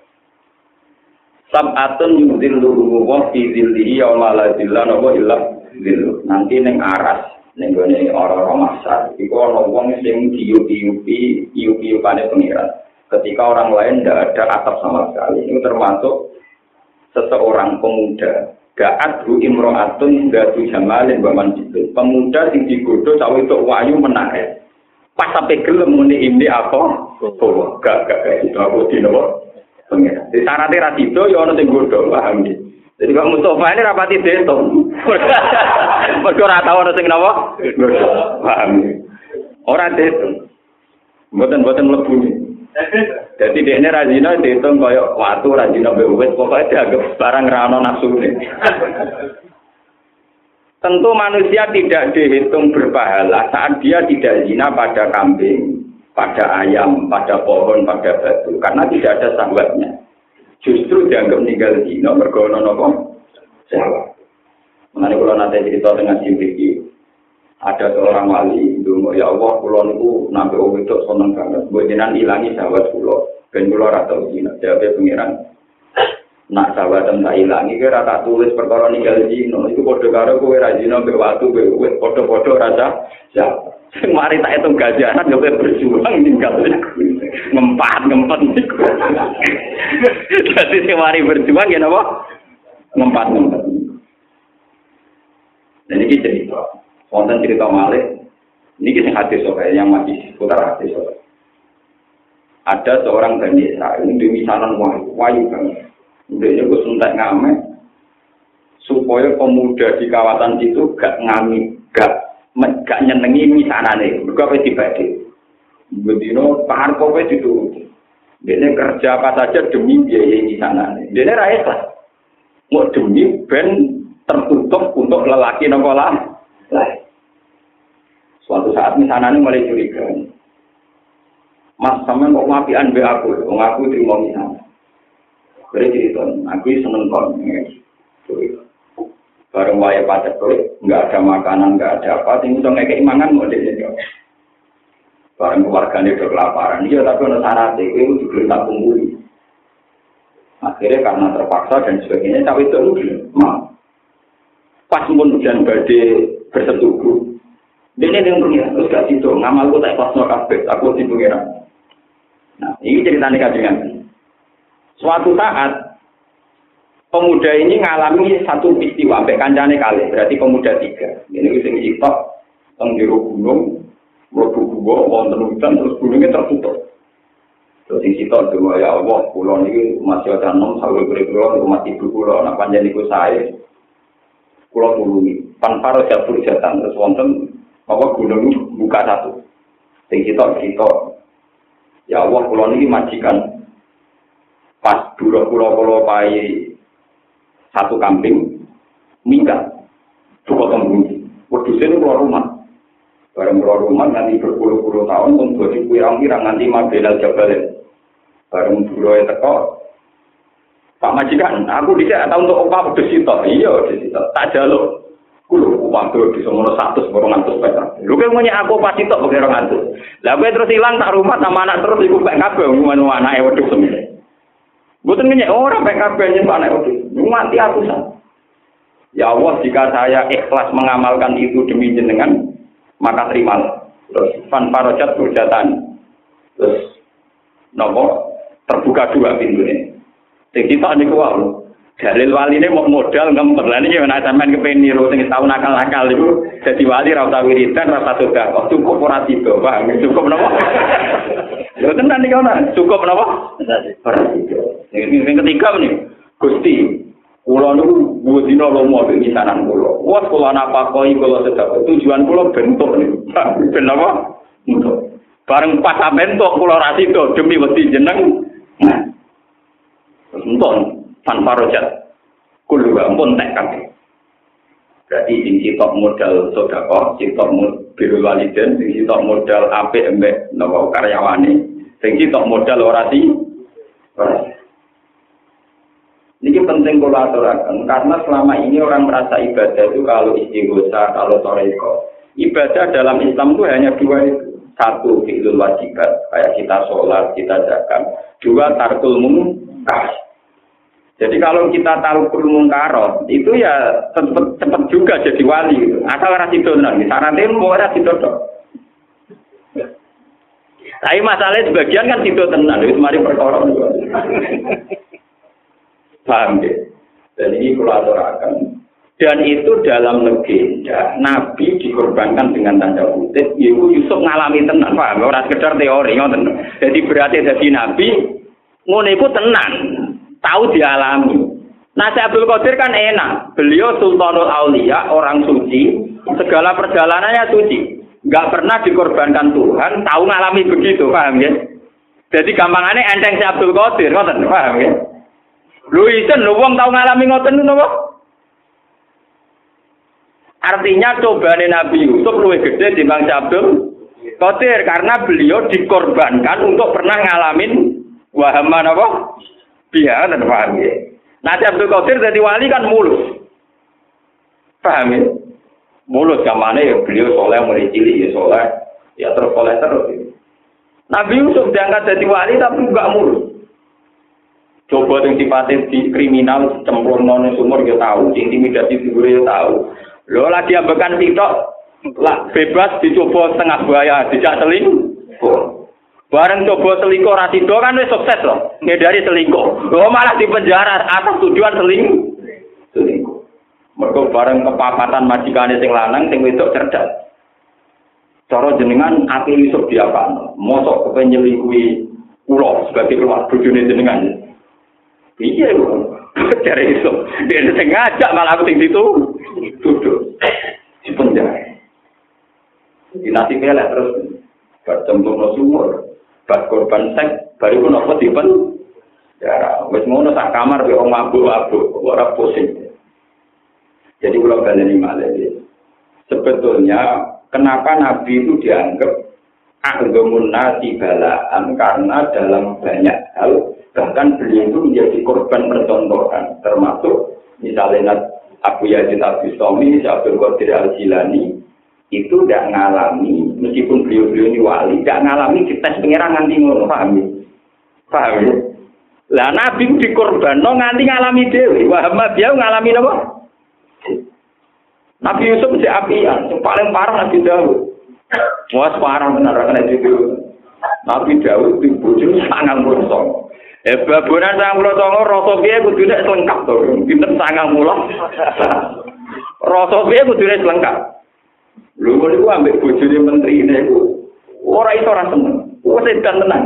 Sab'atun yudhilluhu wa fi dhillihi ya la dhilla napa illa dhillu. Nanti ning aras ning gone ora-ora masar. Iku ana wong sing diupi-upi, iupi-upane pengiran ketika orang lain tidak ada atap sama sekali. Ini termasuk seseorang pemuda. Ga'at hu imro'atun gatu jamalin baman itu. Pemuda yang digodo cawe itu wayu menarik. Pas sampai gelem muni ini apa? Oh, gak gak gak itu aku di nopo. Pengen. Di syaratnya rasido ya orang yang paham Jadi kalau Mustafa ini rapati deto. Mergo ora tau ana sing napa? Paham. Ora dihitung. Mboten-mboten mlebu. Jadi dia ini rajina dihitung kaya waktu rajina bewet pokoknya dianggap barang rano nafsu Tentu manusia tidak dihitung berpahala saat dia tidak zina pada kambing, pada ayam, pada pohon, pada batu, karena tidak ada sahabatnya. Justru dianggap meninggal zina bergono nopo? Sahabat. Mengenai kalau nanti cerita dengan Jibril, ada seorang wali dulu ya Allah pulau niku nabi om itu seneng banget. Gue jenang ilangi sahabat pulau ben pulau rata zina jawabnya pengiran nak sahabat tak ilangi kira tak tulis perkara ninggal zina itu kode karo kowe ra zina mbek watu kowe padha-padha rasa ya mari tak itu gajaran yo berjuang ninggal ngempat ngempet niku dadi sing mari berjuang ya napa ngempat ngempet dan ini cerita. Wonten cerita Malik. Ini kisah hadis soal yang masih seputar hadis soal ada seorang Bani Israel ini demi saran wahyu wahyu banget Dia gue suntek ngamen supaya pemuda di kawasan itu gak ngami, gak nyenengi misanane. Mereka apa dibagi? Bedino pahar kowe itu. Dia kerja apa saja demi biaya misanane. Dia rakyat lah. Mau demi ben tertutup untuk lelaki nopo lah. Suatu saat misanane mulai curiga. Mas sama kok ngapian be aku, ngaku terima misanane. Beri cerita, aku seneng kon. Bareng waya tuh, nggak ada makanan, nggak ada apa, tinggal dong kayak imangan mau dia Bareng keluarganya udah kelaparan, iya tapi ada syarat itu juga tak kumpuli. Akhirnya karena terpaksa dan sebagainya, tapi itu mau. Pas pun hujan badai bersetubuh, dia yang pengira, terus gak situ, ngamalku tak pas no kabeh, aku di pengira. Nah, ini ceritanya kajian. Suatu saat pemuda ini mengalami satu peristiwa sampai kancane kali, berarti pemuda tiga. Ini sing sitok teng gunung, mlebu gua, wonten hujan terus gunungnya tertutup. Terus sing sitok dua ya Allah, pulau ini masih ada enam sampai berikut rumah ibu pulau, nah panjang itu saya. Pulau tulungi, paro jatuh jatan terus wonten apa gunung buka satu. Sing sitok sitok. Ya Allah, pulau ini majikan pas dulu pulau pulau pai satu kambing minggat cukup tembung itu keluar rumah bareng keluar rumah nanti berpuluh-puluh tahun untuk jadi pirang-pirang nanti mabelal jabalin bareng ya teko Pak Majikan, aku tidak tahu untuk apa wedus itu. Iya, wedus. Tak jaluk. Kulo di semono satu semono ngantus petra. Lu kan punya aku pasti tok pakai ngantus. Lah gue terus hilang tak rumah sama anak terus ibu kayak kabel ngomong anak wedus semuanya. Bukan ngenyek orang PKB nyembah anak itu. Mati aku sah. Ya Allah, jika saya ikhlas mengamalkan itu demi jenengan, maka terimalah. Terus fan parojat berjatan. Terus nopo terbuka dua pintu ini. Sing kita niku wae. Dalil wali ini mau modal ngemper lah ini mana sampean kepengen niru sing tahu nakal-nakal itu jadi wali ra usah wiridan ra usah sedekah cukup ora tiba bang cukup napa Lho tenan iki ana cukup napa ora tiba Yang ketiga nih, Gusti, Kulo niku dua dina lomo ing misanan kulo. Wes kulo napa koi kulo sedek tujuan kulo bentuk nih. Ben apa? Untuk. Bareng pas bentuk kulo ra sida demi wedi jeneng. Nah. Enton tanpa rojat. Kulo ampun tek kabeh. Berarti sing sitok modal sedekah, sitok biru waliden, sing sitok modal apik embek napa karyawane, sing sitok modal ora si. Ini penting kalau aturakan, karena selama ini orang merasa ibadah itu kalau istighosa, kalau toreko. Ibadah dalam Islam itu hanya dua itu. Satu, fi'lul wajibat, kayak kita sholat, kita zakat. Dua, tarkul mungkar. Jadi kalau kita tahu mungkarot, itu ya cepet, cepet juga jadi wali. Gitu. Asal rasi donan, syaratnya mau rasi donan. Tapi masalahnya sebagian kan situ tenan, itu mari perkara. Paham ya? Dan ini kolaborasi. Dan itu dalam legenda, Nabi dikorbankan dengan tanda kutip, Ibu Yusuf ngalami tenang, paham? Orang sekedar teori, ngoten. Jadi berarti jadi Nabi, ngono itu tenang, tahu dialami. Nah, Abdul Qadir kan enak. Beliau Sultanul Aulia, orang suci, segala perjalanannya suci. Gak pernah dikorbankan Tuhan, tahu ngalami begitu, paham ya? Jadi gampangannya enteng si Abdul Qadir, ngoten, paham ya? Lu isen, lu wong tahu ngalami ngoten napa? Artinya cobaan Nabi Yusuf lebih gede di Bang Abdul Qadir karena beliau dikorbankan untuk pernah ngalamin wahaman apa? Biar dan paham ya. Nanti Abdul Qadir jadi wali kan mulus. Paham ya? Mulus zamane ya beliau soleh mulai cilik ya soleh. Ya terus soleh terus. Ya. Nabi Yusuf diangkat jadi wali tapi enggak mulus. Coba yang sifatnya di kriminal, cemplung non sumur ya tahu, intimidasi figur ya tahu. Lo lagi ambekan tiktok, lah bebas dicoba setengah buaya, tidak seling. Bareng coba selingkuh rasido kan wis sukses loh. Ngedari selingkuh. Lo malah di penjara atas tujuan seling. Mergo bareng kepapatan majikane sing lanang sing wedok cerdas. Cara jenengan ati Yusuf diapakno. Mosok kepen nyelingkuhi kula sebagai keluar bojone jenengan. Iya. Cari Yusuf. Dia sing ngajak malah aku sing situ. Duduk. Di penjara. Dinasti pelek terus bertemu sumur. Bas korban seks, baru pun apa dipen? Ya, wes ngono sak kamar wong mabuk-mabuk, ora pusing. Jadi kalau kalian ini sebetulnya kenapa Nabi itu dianggap aghamun nasi balaan karena dalam banyak hal bahkan beliau itu menjadi korban percontohan termasuk misalnya Abu Yazid Abu Somi, Abdul Qadir Al Jilani itu tidak ngalami, meskipun beliau-beliau ini wali, tidak ngalami dites pengiran nganti ngono, paham ya? Paham ya? Lah Nabi dikorban, no nganti ngalami dewi, Muhammad dia ngalami apa? Nabi Yusuf si apian, yang paling parah Nabi Dawud. Wah parah benar kan itu. Nabi Dawud itu bujur sangat merosong. Eh babunan sang mulo songo rasa piye kudune lengkap to. Pinten sangang mulo. Rasa piye kudune lengkap. Lho ngono iku ambek bojone menteri ini iku ora iso ora seneng. Wes edan tenan.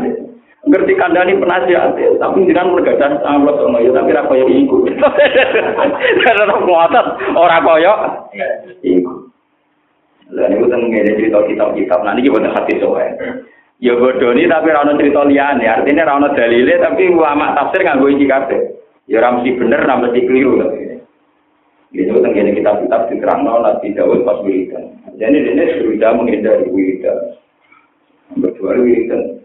Ngerti kandani penasihat, tapi jangan mergadah Allah sama ya, tapi ra koyo iku. Karena kuatat ora koyo iku. Lah niku teng ngene cerita kitab-kitab, nah niki boten hati soe. Ya bodoni tapi ra ono cerita liyane, artinya ra ono dalile tapi ulama tafsir nganggo iki kabeh. Ya ora mesti bener, ora mesti keliru. Itu tentang kitab-kitab diterang Nabi Dawud pas wiridan. Jadi ini sudah menghindari wiridan. Berdua wiridan.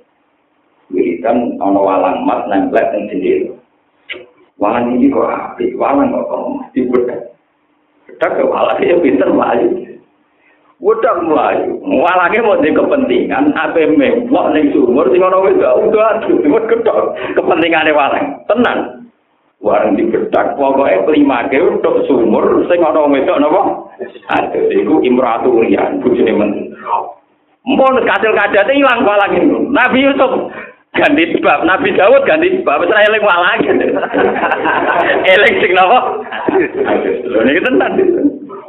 Wiridan ono walang mat nempel dan jendela. Walang ini kok api, walang kok di bedak. Bedak ke walang ya pinter melayu. Bedak melayu. Walangnya mau di kepentingan, apa memblok ning sumur, sing ono wis udah aduh, gedok kepentingannya walang. Tenang. warang dibedak pokoke klimake untuk sumur sing ana wedok napa aduh iku imratu riyan bojone men mun kasil kadate ilang walang itu Nabi Yusuf ganti sebab Nabi Daud ganti sebab wis eling walang eling sing napa lho niki tenan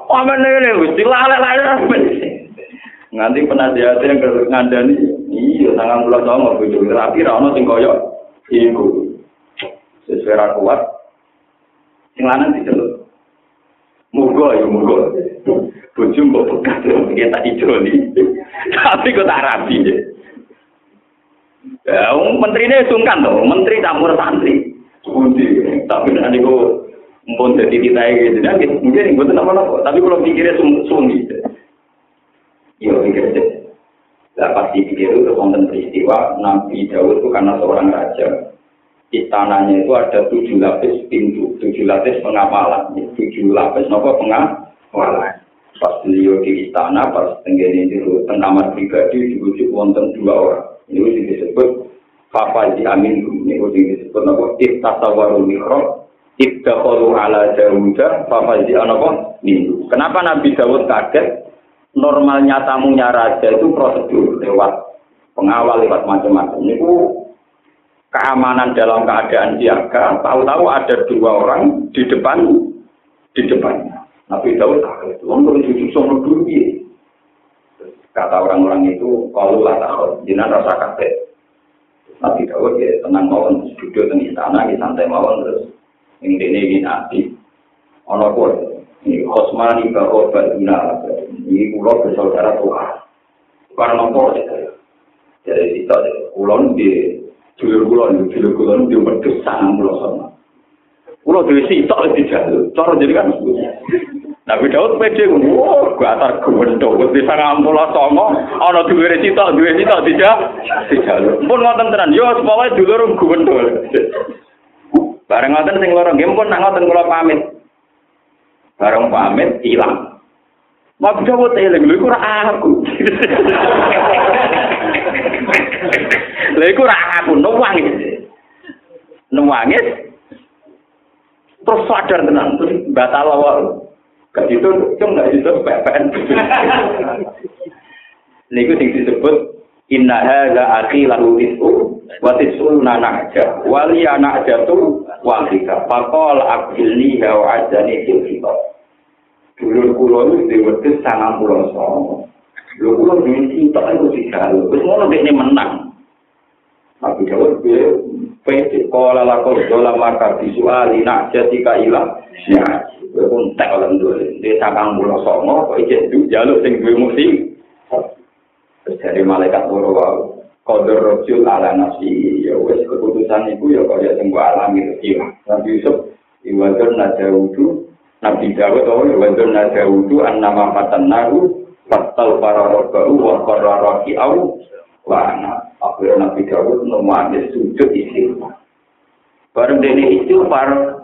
Aman ini, Gusti lalek-lalek nganti penasihat yang ngandani iya sangat pulau sama bojo. Tapi ra ono sing kaya iku. Sesuai kuat. Sing lanang diceluk mugo ya mugo bojo mbok bekas ya tak ijoli tapi kok tak rapi ya. Menterinya sungkan tuh menteri campur santri. Budi, tapi nanti kok mpun jadi kita gitu, nah, mungkin gue tuh nama tapi kalau pikirnya sung sung gitu, iya pikir deh. Lah pasti pikir itu konten peristiwa Nabi Daud itu karena seorang raja, istananya itu ada tujuh lapis pintu, tujuh lapis pengapalan, tujuh lapis nopo pengapalan. Pas beliau di istana, pas tenggene di kamar pribadi dibujuk wonten dua orang. Ini disebut Papa di Amin, ini disebut nopo Iftasawarul Mikro, Iftasawaru ala Dawuda, Papa di Anopo Nindu. Kenapa Nabi Dawud kaget? Normalnya tamunya raja itu prosedur lewat pengawal lewat macam-macam. Ini keamanan dalam keadaan siaga, tahu-tahu ada dua orang di depan di depannya. Nabi Daud kaget, orang cucu sono dulu Kata orang-orang itu, kalau lah tahu, jinak rasa kaget. Nabi Daud ya tenang mawon, duduk di istana, di santai mawon terus Ini ini nabi. Ono pun. Ini Osmani bahwa Baduna. Ini pulau bersaudara Tuhan. Karena nopo Jadi kita kulon di dulur kulon, dulur kulon di wedus sangat pulau sama. Pulau di sitok di jalur. Cara jadi kan Nabi Daud pede wah gua atar gundho wis bisa ngampul songo ana dhuwure sitok duwe sitok tidak dijaluk pun ngoten tenan yo pokoke dulur gundho bareng ngoten sing loro nggih pun nak ngoten kula pamit. Bareng pamit ilang. Nabi Daud eling lho iku ora aku. Lha iku ora aku nuwangis nuwangis terus sadar tenan batal awal Gak itu, cung gak itu PPN. Niku sing disebut inna hadza akhi lahu rizqu wa tisuluna na'ja wa li na'jatu wasika pakol akil ni hawa aja ni fil kita dulur kulo ni diwetu sangam pulau songo lu kulo ni kita itu si kalu semua dia menang. Tapi jawab dia pentik kola lakol dola maka visuali nak jadi kaila ya gue pun tak olah dulu dia sangam pulau songo kok ijen tu jaluk sing duwe musim dari malaikat buru-buru kodur rojul ala nasi ya wes keputusan itu ya kaya sing alami rezeki Nabi Yusuf iwadur nadawudu. Nabi Dawud oh iwadur nadawudu an nama matan naru fatal para rokaru wa para roki au wa anak akhirnya Nabi Dawud nomade sujud istighfar. Bareng dene istighfar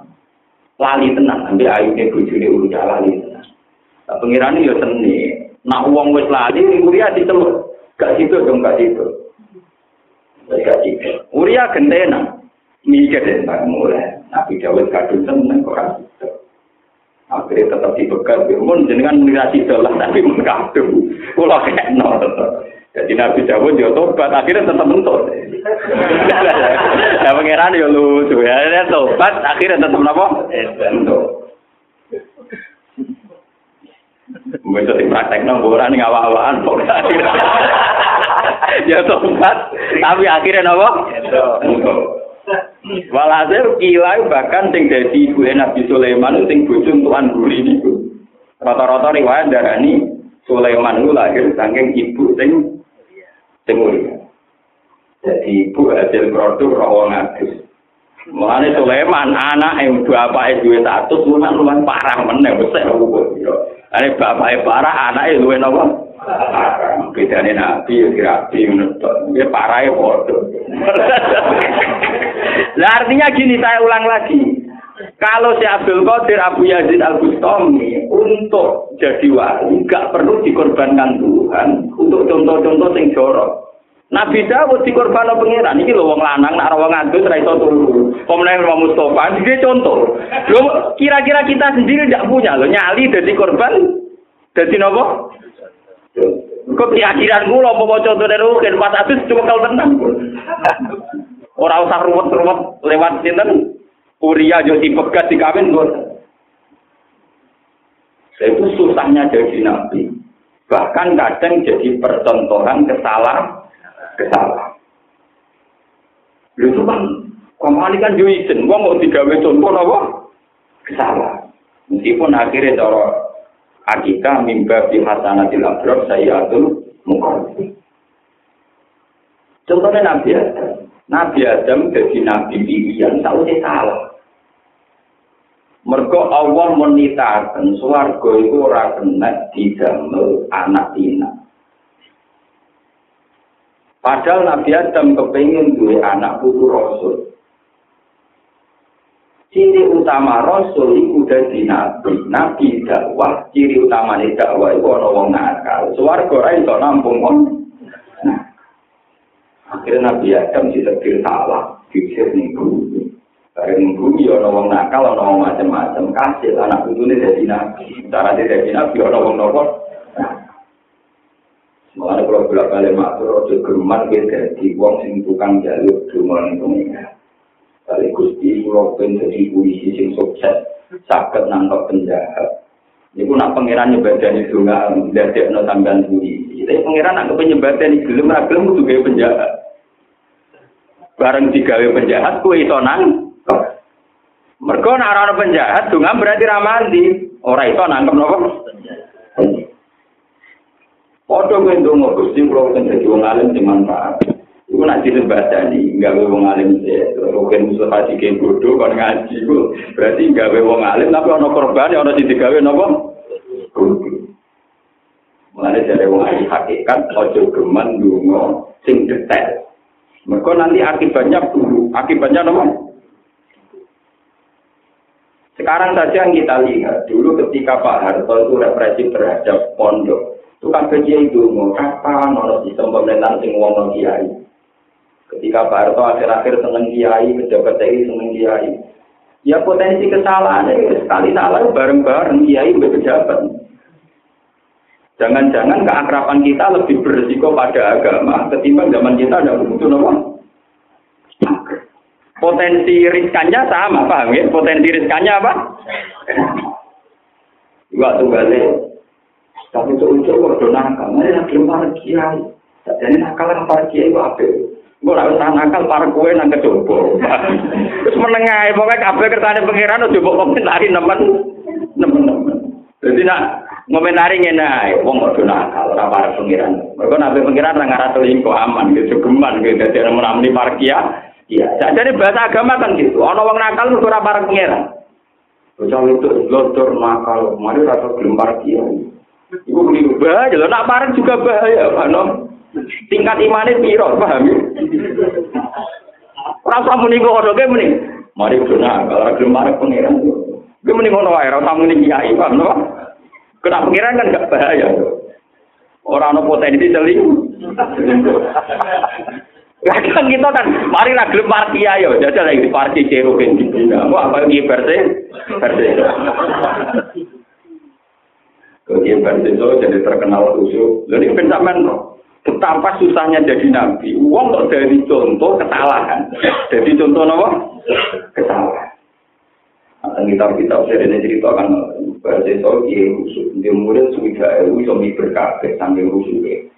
lali tenang ambil ayune bojone urusan lali tenang nah, pengirane ya seni. Nak uang wis lali Uria diceluk gak situ dong gak situ Uria gendena mikir tentang mulai. Nabi Dawud kadung seneng situ akhirnya tetap dibegal mun jenengan menirasi dolah tapi mun kadung kula kena Jadi Nabi Dawud ya tobat, akhirnya tetap mentut. Nah, pangeran ya lucu. Ya, tobat, akhirnya tetap apa? Mentut. Bisa dipraktek nang boran ngawak-awakan pokoknya Ya tobat, tapi akhirnya apa? Walhasil kila bahkan sing dadi ibu Nabi Sulaiman sing bojo tuan guri niku. Rata-rata riwayat darani Sulaiman itu lahir saking ibu sing timur. Jadi ibu hasil produk rawang agus. Mulane Sulaiman anak yang bapak itu satu lumayan lumayan parah meneng besar hukum. Ane bapak parah anak itu lumayan Bedanya nabi ya menurut dia parah ya bodoh. Nah artinya gini saya ulang lagi. Kalau si Abdul Qadir Abu Yazid Al Bustami untuk jadi wali nggak perlu dikorbankan Tuhan untuk contoh-contoh yang jorok. Nabi Dawud dikorban pengiran ini loh wong lanang nak wong ngadus ra iso turu. Pemenang Imam Mustafa dia contoh. Loh kira-kira kita sendiri tidak punya loh nyali jadi korban jadi nopo? Kok keyakinan kula apa contoh dari rukin pas atus cuma kalau tenang. Ora usah ruwet-ruwet lewat sinten Uria yo dipegat dikawin kok. Itu susahnya jadi nabi. Bahkan kadang jadi percontohan kesalahan kesalahan. Lu kan, kamu kan izin, gua mau digawe contoh apa? Kesalahan. Meskipun akhirnya cara akikah mimba di hasanatil abrar saya atur mukallaf. Contohnya Nabi Adam. Nabi Adam jadi Nabi pilihan, tahu dia salah. Mergo Allah menitakan suarga itu ora kena didamel anak tina. Padahal Nabi Adam kepingin duwe anak putu Rasul. Ciri utama Rasul itu dari Nabi. Nabi dakwah, ciri utama dakwah itu ada wong nakal. Suarga ora iso nampung on. Nah, akhirnya Nabi Adam disebut salah, pikir ning bumi. Bareng bumi ana wong nakal, ana wong macam-macam. Kasih anak putu ini dari Nabi. Cara dia dari Nabi ana wong nopo. Mulane kalau bolak balik matur ojo geman kita di wong sing tukang jalur duman pengira. Kali gusti kalau pun jadi puisi sing sukses, sakit nangkep penjahat. Ini pun nak pangeran nyebadan itu nggak dari no sampean puisi. Tapi pangeran nak penyebadan itu gelem gelem itu gaya penjahat. Bareng digawe penjahat kue itu nang. Mergo ana penjahat donga berarti ra mandi. Ora iso nangkep napa? Padha ndonga Gusti kula kan dadi wong alim sing manfaat. Iku nak disembadani, gawe wong alim. Rugen musuh hati ke bodoh kon ngaji ku. Berarti gawe wong alim tapi ana korban ana sing digawe napa? Mulane dari wong alim hakikat ojo geman ndonga sing detail. Mereka nanti akibatnya dulu, akibatnya apa? Sekarang saja yang kita lihat, dulu ketika Pak Harto itu represif terhadap pondok, itu kan kerja itu mau kapan ono sistem pemerintahan sing wong kiai. Ketika Pak Harto akhir-akhir seneng kiai, pejabat TNI seneng kiai. Ya potensi kesalahan ya sekali salah bareng-bareng kiai pejabat. Jangan-jangan keakraban kita lebih berisiko pada agama ketimbang zaman kita ada butuh nopo. Potensi riskannya sama, paham ya? Potensi riskannya apa? Waktu balik tapi itu ujuk waktu mana yang belum kiai. Jadi nakal yang para kiai itu apa? Gue harus nakal para kue nang kecoba. Terus menengah, pokoknya kafe kertanya pengiran udah bawa komentari nemen, nemen nemen. Jadi nak ngomentari ngene wong kudu nakal ora para pengiran. Mergo nabi pengiran ora ngarah selingkuh aman gitu, geman gitu. Jadi menamuni parkia. Iya, jadi bahasa agama kan gitu. Ono wong nakal mergo ora para pengiran. Bocah itu lotor nakal, mari rasa gelem parkia. Iku keliru bahaya nak parek juga bahaya, Pak Tingkat imannya piro, paham ya? Rasa muni ngono ge muni. Mari guna kalau gelem parek pangeran. Ge muni ngono wae, rasa muni kiai, paham no? Kena pangeran kan gak bahaya. Orang ono potensi seling. Kadang kita kan, mari lah gelem parek kiai yo, jajal lagi di parkir cero kan. Wah, apa iki versi? Versi. Kemudian Bensinso jadi terkenal khusyuk. Jadi pencaman betapa susahnya jadi nabi. Uang kok dari contoh kesalahan. Jadi contoh apa? Kesalahan. Nah, kitab-kitab saya ini ceritakan Bensinso dia khusyuk. Dia murid sudah ewu suami berkafe sambil khusyuk.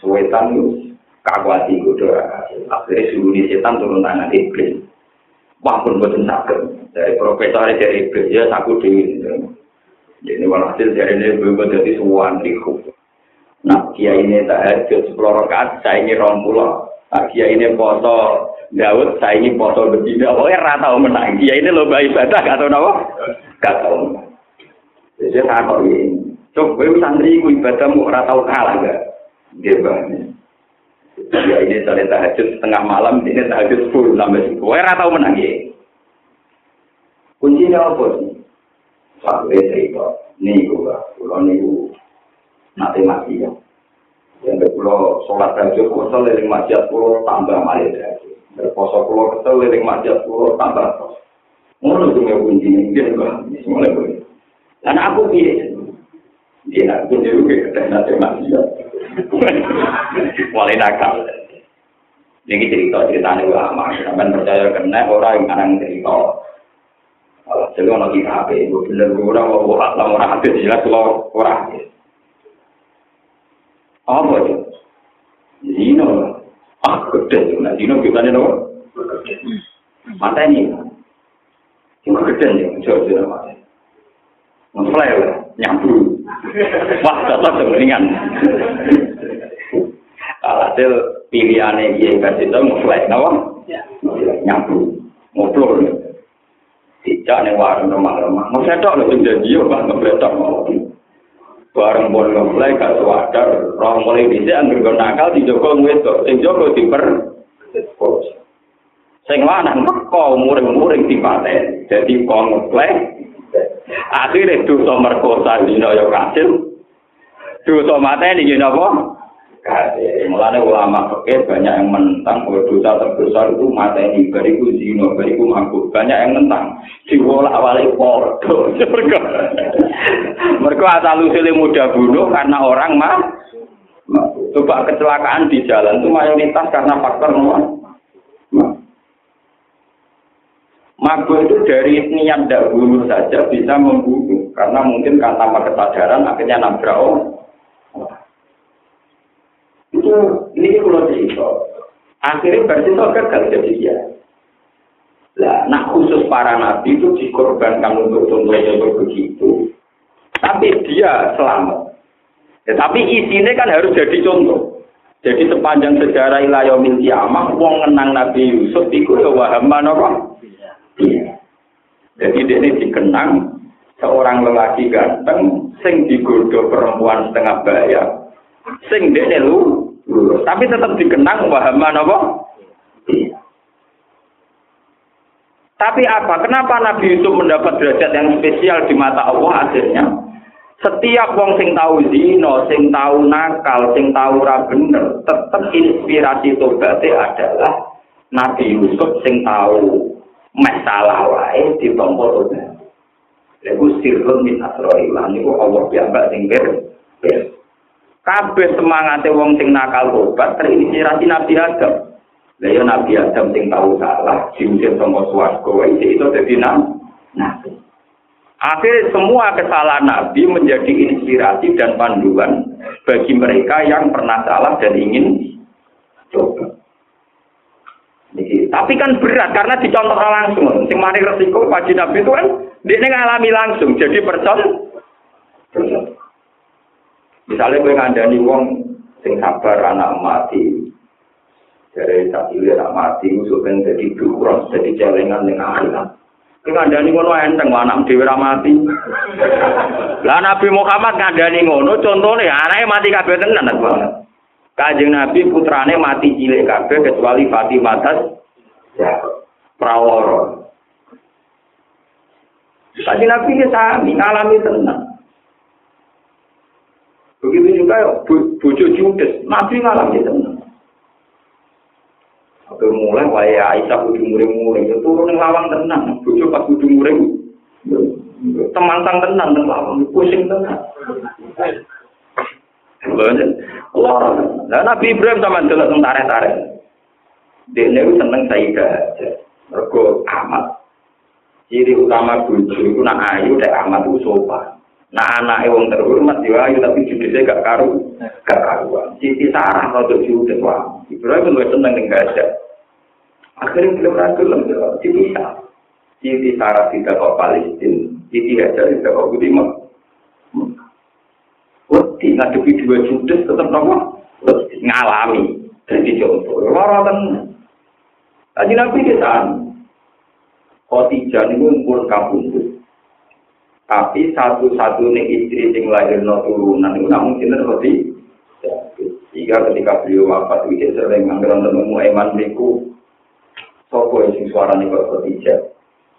Suwetan itu kakwati kudu akhirnya seluruh setan turun tangan iblis. Wah pun buatan. Dari profesor dari iblis ya sakit dewi. Ini walhasil dari ini berubah jadi suwan riku. Nah, kia ini tak ada sepuluh rakaat, saya ini rong pulau. Nah, kia ini foto Daud, saya ini foto berbeda. Oh, ya rata menang. Kia ini lomba ibadah, gak tau nama? Gak tau. Jadi saya tahu ini. Cok, gue santri gue ibadah mau rata kalah gak? Dia banget. Ya ini soalnya tahajud setengah malam, ini tahajud sepuluh sampai sepuluh. Gue rata menang ya. Kuncinya apa sih? Sampai cerita, nih gue, pulau nih nanti mati ya. Yang pulau sholat tahajud, pulau liling masjid pulau tambah malah tahajud. Berposo pulau kesel liling masjid pulau tambah pos. Ngono tuh nggak kunci nih, dia nggak mulai gue. Dan aku pilih, dia nak tunjuk ke nanti masjid. Mulai nakal. Ini cerita ceritanya ulama, sampai percaya kena orang yang kadang cerita. Jadi orang kita apa itu bener orang mau buat lama orang hati jelas kalau orang hati. apa itu? Zino. Ah, gede. Nah, Zino bukannya apa? Mata ini. Cuma gede. Cuma gede. Cuma gede. Nge-flare. Nyampu. Wah, tetap sebeningan. Alhasil, pilihannya dia yang kasih itu nge-flare. Kenapa? Nyampu. Ngobrol. Tidak, ini warna remah-remah. Nge-flare itu, ini jadinya, Pak. Nge-flare bareng pun mulai gak sadar roh mulai bisa anggur nakal di wedok itu sing joko diper sing lanang teko muring muring di dadi jadi konflik akhire dosa merkosa di noyo kasil. Dosa mata di jinapa Kasih. Mulanya ulama fakir banyak yang menentang bahwa dosa terbesar itu mata ini beriku zino, beriku mabuk. Banyak yang menentang. Diwolak awalnya porto. Mereka asal usulnya mudah bunuh karena orang mah. Coba kecelakaan di jalan itu mayoritas karena faktor nomor. Mabuk itu dari niat tidak bunuh saja bisa membunuh. Karena mungkin karena kesadaran akhirnya nabrak. Itu ini kalau cerita akhirnya berarti itu gagal jadi dia Nah, nah khusus para nabi itu dikorbankan untuk contoh-contoh begitu. Tapi dia selamat. Ya, tapi isinya kan harus jadi contoh. Jadi sepanjang sejarah ilayomil kiamah, wong ngenang Nabi Yusuf itu ya wahaman apa? Iya. Jadi ini dikenang seorang lelaki ganteng, sing digoda perempuan setengah bayar, sing dia lu, tapi tetap dikenang wahaman apa? Tapi apa? Kenapa Nabi Yusuf mendapat derajat yang spesial di mata Allah akhirnya? Setiap wong sing tahu zino, sing tahu nakal, sing tahu ra bener, tetap inspirasi tobatnya adalah Nabi Yusuf sing tahu masalah wae ditompo tobat. Lagu sirrun min asroilah niku Allah piyambak sing ber. Kabeh semangate wong sing nakal tobat terinspirasi Nabi Adam. Lah ya Nabi Adam sing tahu salah, diusir sama swarga wae itu dadi nabi. Akhirnya semua kesalahan Nabi menjadi inspirasi dan panduan bagi mereka yang pernah salah dan ingin coba. Tapi kan berat karena dicontoh langsung. Sing mari resiko wajib Nabi itu kan dia ngalami langsung. Jadi percon. Misalnya gue ngandani wong sing sabar anak mati, dari tak cilik tak mati, usul ben jadi dukuran, jadi celengan dengan akhirat. Ngandani ngono enteng, anak dhewe ra mati. Lah Nabi Muhammad ngandani ngono, contone anake mati kabeh tenan banget. Kanjeng Nabi putrane mati cilik kabeh kecuali Fatimah tas ya prawara. Kanjeng Nabi ya sami ngalami tenan. Begitu juga bojo Judes, Nabi ngalami tenan. Oke mulai wae Aisyah kudu muring-muring itu turun ning lawang tenang, bojo pas kudu muring. Temantang tenang nang lawang, pusing tenang. Loro. Lah Nabi Ibrahim sama delok teng tarik-tarik. Dene ku seneng aja. Mergo amat. Ciri utama bojo iku nak ayu dek amat ku sopan. Nah anake wong terhormat yo ayu tapi judise gak karu, gak karuan. Siti Sarah rada judes wae. Ibrahim wis seneng ning gajah. Akhirnya belum ragu lagi, dipisah. Siti Sarah tidak kok Palestina, Siti Hajar tidak kok Budi Wedi ngadepi dua judes tetap nopo ngalami jadi contoh. Loro tenan. Tadi Nabi kita Khotijah ini pun kabundut. Tapi satu-satunya istri yang lahir no turunan itu namun kita seperti jika ketika beliau wafat itu sering anggaran temu eman berikut Sopo yang sing suarane kok Khadijah.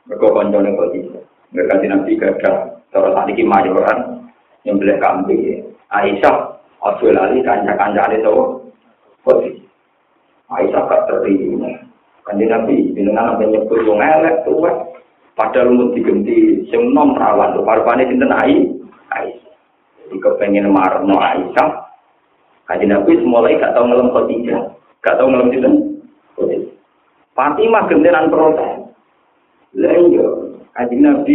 Mergo koncone Khadijah. Mereka di Nabi gadah cara saat ini mayoran yang beli kambing. Aisyah, ojo lali kanca-kancane to. Khadijah. Aisyah gak terima. Kanjeng Nabi jenengan sampe nyebut wong elek tuwa. Padahal mau diganti sing nom rawan tuh parpane sinten Ai. Aisyah. Jadi kepengen marno Aisyah. Kanjeng Nabi mulai gak tau ngelem Khadijah. Gak tau ngelem sinten. Fatimah gentenan protes. Lah iya, Nabi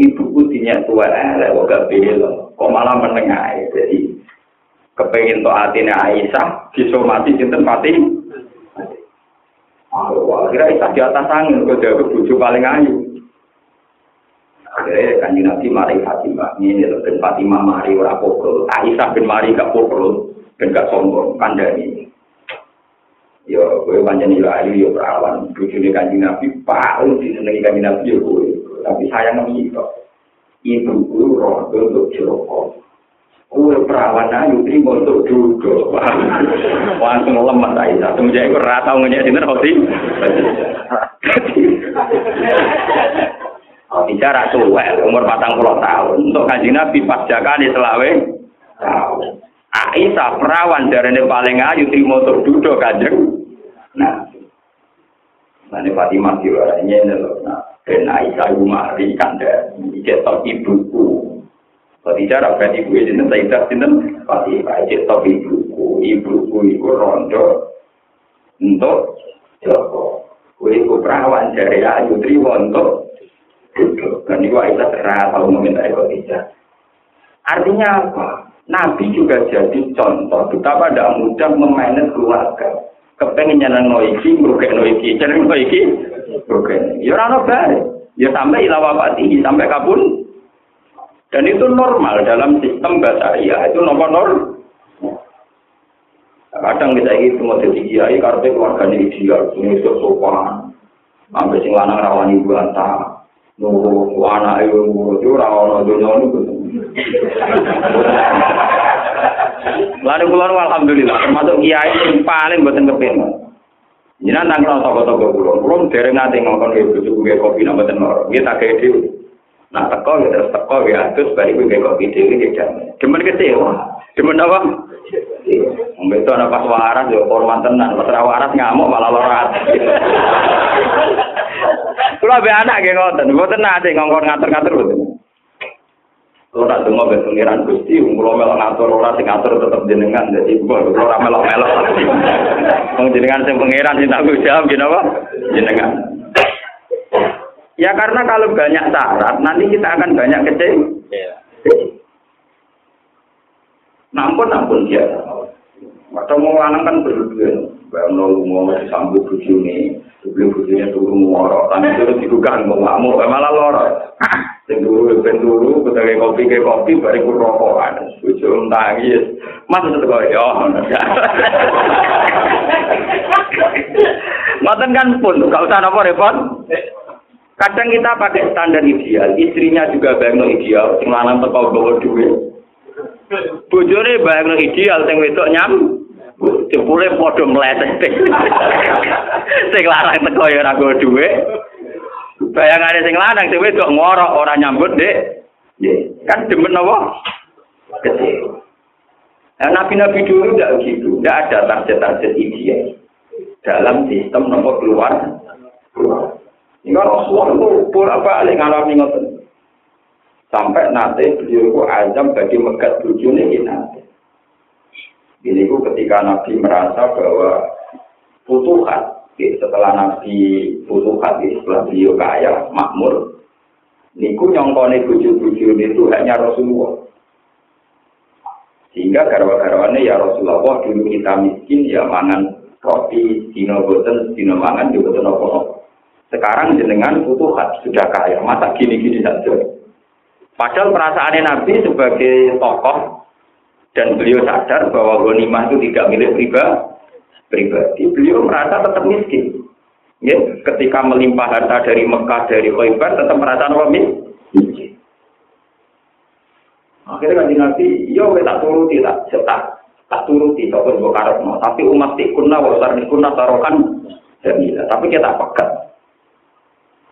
ibuku dinya tua elek kok gak bela. Kok malah menengah jadi kepengin to atine Aisyah disomati sinten Fatimah. Kira Aisyah di atas angin kok dia paling ayu. Akhirnya kanji nabi mari Fatimah. Ini lebih Fatimah mari ora pokrol. Aisyah bin mari gak pokrol. Dan gak sombong. Kandani. Yo, Ya, gue panjang ilah ayu, ya perawan. Bujuni kanji nabi, paling disenangi kanji nabi, ya gue. Tapi sayang nabi itu. Ibu gue roh gue untuk jerokok. Gue perawan ayu, ini mau untuk duduk. Langsung lemah Aisyah. Semuanya gue ratau ngenyak dengar, kok sih? bicara tua, umur patang puluh tahun. Untuk kaji Nabi pas jakani selawe tahun. Aisyah perawan dari ini paling ayu terima untuk duduk kanjeng. Nah, nanti Fatimah diwarannya ini loh. Nah, dan Aisyah Umari kan dari cetok ibuku. Kalau bicara kan ibu ini saya tidak tidak Fatimah cetok ibuku. Ibuku itu rondo untuk Joko. Itu perawan dari ayu terima untuk Dan itu Aisyah terang tahu meminta Khadijah. Artinya apa? Nabi juga jadi contoh betapa tidak mudah memainkan keluarga. kepengen nyenengno iki ngrugekno iki nyenengno iki ngrugekno ya ora ono bae ya sampai ilawa pati sampai kabun dan itu normal dalam sistem basaria. Itu nomor normal kadang kita ini semua jadi kiai karena keluarganya ideal. Ini sopan. Sampai sing lanang rawani bantah nunggu anak ibu nunggu cura ono dunia ono lalu keluar alhamdulillah. Termasuk kiai yang paling buatin kepin. Jinan tanggal toko toko pulau belum dereng nanti ngomong ibu cukup gak kopi nambah tenor kita kayak dia nah teko ya terus teko ya bari balik gue kopi dia ini kita cuman kecewa. Cuman apa? Mbak itu pas waras, ya, hormat tenang. Pas waras ngamuk, malah lorat. Kulo be anak ge ngoten, mboten nate ngongkon ngatur-ngatur mboten. Kulo nak donga be pengiran Gusti, kulo melok ngatur ora sing ngatur tetep jenengan dadi kulo ora melok-melok. Wong jenengan sing pengiran sing tak jawab apa? Jenengan. Ya karena kalau banyak syarat, nanti kita akan banyak kecil. Iya. Nampun, nampun dia. Atau mau lanang kan berdua. Nol mau disambut buju ini, beli bujunya turun ngorok, tapi terus digugah mau ngamuk, malah lorok. Sing turu ben turu, ketika kopi ke kopi, bariku rokokan. Buju nangis, mas itu kok ya. Ngoten kan pun, gak usah nopo repot. Kadang kita pakai standar ideal, istrinya juga bayang ideal, sing lanang teko bawa duit. Bojone bayang ideal, sing wedok nyam, Jebule padha mleset. Sing larang teko ya ora go dhuwit. Bayangane sing lanang dhewe kok ngorok ora nyambut, Dik. Kan demen apa? Kecil. Nah, nabi-nabi dulu tidak begitu, tidak ada target-target ideal dalam sistem nomor keluar. Ini Rasulullah itu bolak balik ngalami ngoten. Sampai nanti beliau itu azam bagi megat bujune ini nanti. Ini itu ketika Nabi merasa bahwa futuhat, setelah Nabi futuhat, setelah beliau kaya, makmur, niku nyongkone buju-buju itu hanya Rasulullah. Sehingga garwa-garwane ya Rasulullah dulu kita miskin ya mangan roti dino boten dino mangan juga boten apa Sekarang jenengan futuhat sudah kaya, masa gini-gini saja. Padahal perasaannya Nabi sebagai tokoh dan beliau sadar bahwa ghanimah itu tidak milik pribadi. Beliau merasa tetap miskin. Ya, ketika melimpah harta dari Mekah dari Khaybar tetap merasa miskin. Akhirnya kan Nabi, ya, tak turuti tak tak tak turuti tak pun no. Tapi umat tikuna wasar tikuna tarokan jamila. Tapi kita pekat.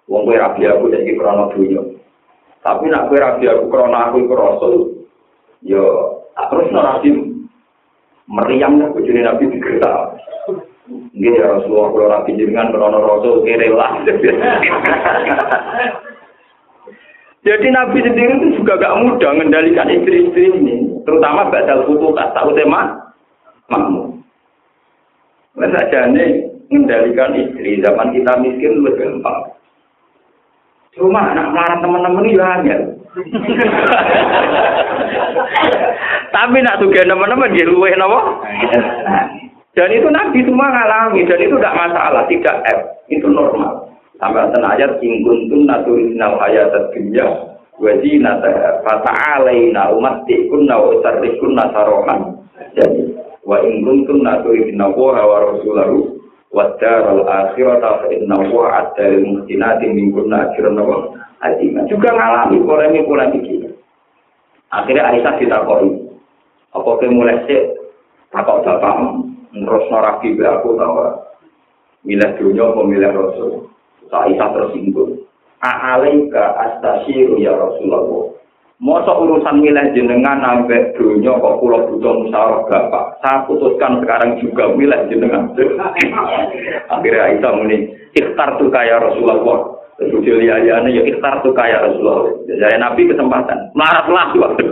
Wong kue rabi aku jadi dunia. Tapi nak kue rabi aku krono aku yo terus nabi meriam ya bujuni nabi digerita Nggih ya Rasulullah kalau nabi jenengan krono rasul kere. Jadi Nabi sendiri itu juga gak mudah mengendalikan istri-istri ini, terutama badal putu tak tahu tema makmum. Masa jane mengendalikan istri zaman kita miskin lebih gampang. Cuma anak marah teman-teman itu hanya. Tapi nak juga teman-teman dia luwe nopo. Dan itu Nabi semua ngalami dan itu tidak masalah, tidak F, itu normal. Sampai ten ayat ingkun tun naturinal ayat dunya wajib nata fata alaina umat tikun na usarikun nasarohan. Jadi wa ingkun tun naturinal wa rasulahu wadar al akhirat fa inna wa adal muhsinati min kunna wa azima juga ngalami polemik polemik ini. Akhirnya Aisyah ditakoni. Apa ke mulai sih takok bapak terus norabi aku tahu milih dunia apa milih rasul? Aisyah tersinggung. A'alaika astasyiru ya Rasulullah. Masa urusan milih jenengan sampai dunia kok pulau butuh musyawarah bapak. Saya putuskan sekarang juga milih jenengan. Akhirnya Aisyah muni, ikhtar tuh kaya Rasulullah. Terus dia ya ikhtar tuh kaya Rasulullah. Jadi Nabi kesempatan. Marah lah waktu.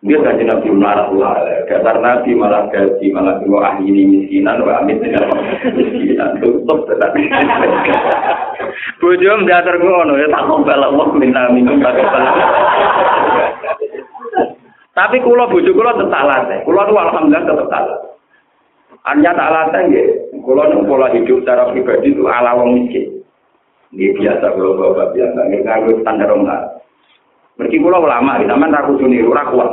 Dia kaji Nabi marah lah. Dasar Nabi malah gaji, malah dua ahli miskinan, wa amit dengan miskinan. Tutup tetapi. Bujum dasar ngono ya tak kobal Allah minta minum tak. Tapi kulo bujuk kulo tetap salah. Kulo tuh alhamdulillah tetap salah. Anya tak alasan ya, kalau nih pola hidup secara pribadi itu ala wong miskin. Ini biasa kalau bapak biasa, ini nganggur standar orang Mereka pulau ulama, kita mana ragu suni, kuat.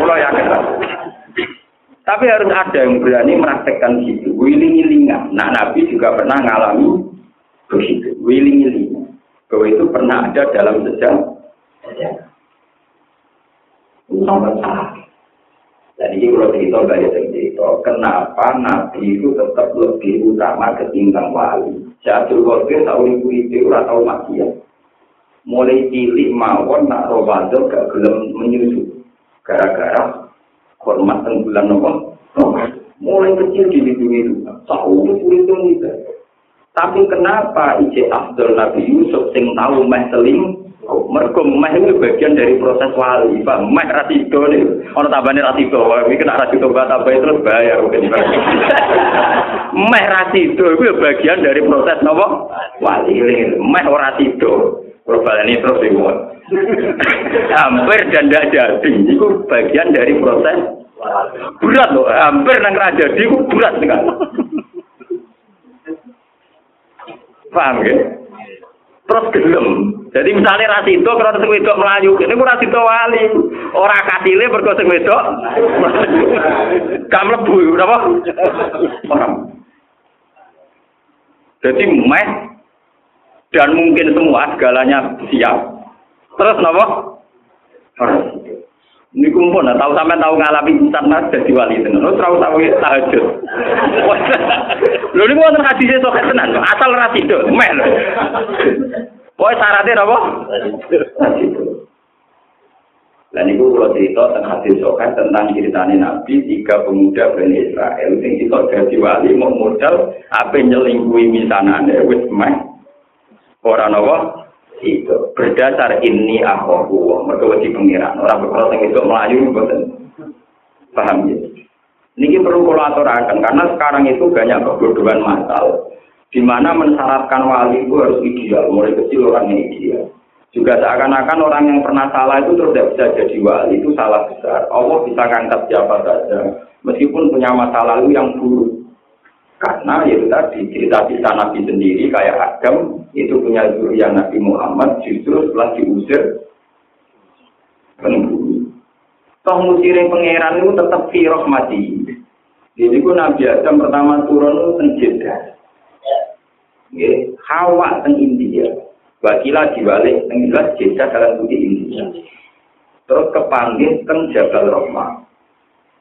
Pulau yakin. Tapi harus ada yang berani meraktekkan situ. Wiling-wilingan. Nah, Nabi juga pernah ngalami begitu. Wiling-wilingan. Bahwa itu pernah ada dalam sejarah. Salah. Dan ini kalau cerita yang cerita, kenapa Nabi itu tetap lebih utama ketimbang wali. Jatuh Qadir tahu ibu itu ora tahu maksiat. Mulai cilik mawon nak Ramadan gak gelem menyusu. Gara-gara hormat teng bulan nopo. Mulai kecil di itu. Tahu itu itu itu. Tapi kenapa Ije Abdul Nabi Yusuf sing tahu meh seling Mergo meh itu bagian dari proses wali, Pak. Meh rasido nih. Ono tambane rasido, iki kena rasido mbak tambah terus bayar meh rasido itu bagian dari proses nopo? Wali. Meh ora rasido. ini terus dimuat. hampir dan tidak jadi. Itu bagian dari proses berat loh. Hampir nang raja itu berat sekali. Paham ya? Terus gelem. Jadi misalnya rasido kalau sing wedok melayu, ini ku rasido wali. Ora katile mergo sing wedok. Gak mlebu, napa? Orang. Jadi meh dan mungkin semua segalanya siap. Terus napa? Niku kumpul, nah, tahu sampai tahu ngalami ustad mas jadi wali itu, terus oh, tahu tahu tahajud. Lalu ini mau ngaji sih sok tenan, asal ra itu, mel. Pokoknya syaratnya apa? Lah niku kalau cerita tentang hadis sokan tentang ceritanya Nabi tiga pemuda Bani Israel sing itu jadi wali mau modal apa nyelingkuhi misanane wis meh Ora napa? Itu. Berdasar ini aku mereka wajib pengiran orang berkata yang itu melayu betul paham ya? Ini perlu kolaborasi karena sekarang itu banyak kebodohan masal di mana mensyaratkan wali itu harus ideal. Mulai kecil orangnya ideal. Juga seakan-akan orang yang pernah salah itu terus tidak bisa jadi wali itu salah besar. Allah bisa ngangkat siapa saja meskipun punya masa lalu yang buruk. Karena itu tadi cerita kisah Nabi sendiri kayak Adam itu punya zuriat Nabi Muhammad justru setelah diusir penghuni. Toh musirin pangeran itu tetap firok mati. Jadi ku Nabi Adam pertama turun itu tenjeda. Hawa teng India. Wakila diwalik teng jelas jeda dalam budi India. Terus kepanggil teng Jabal Rahmah.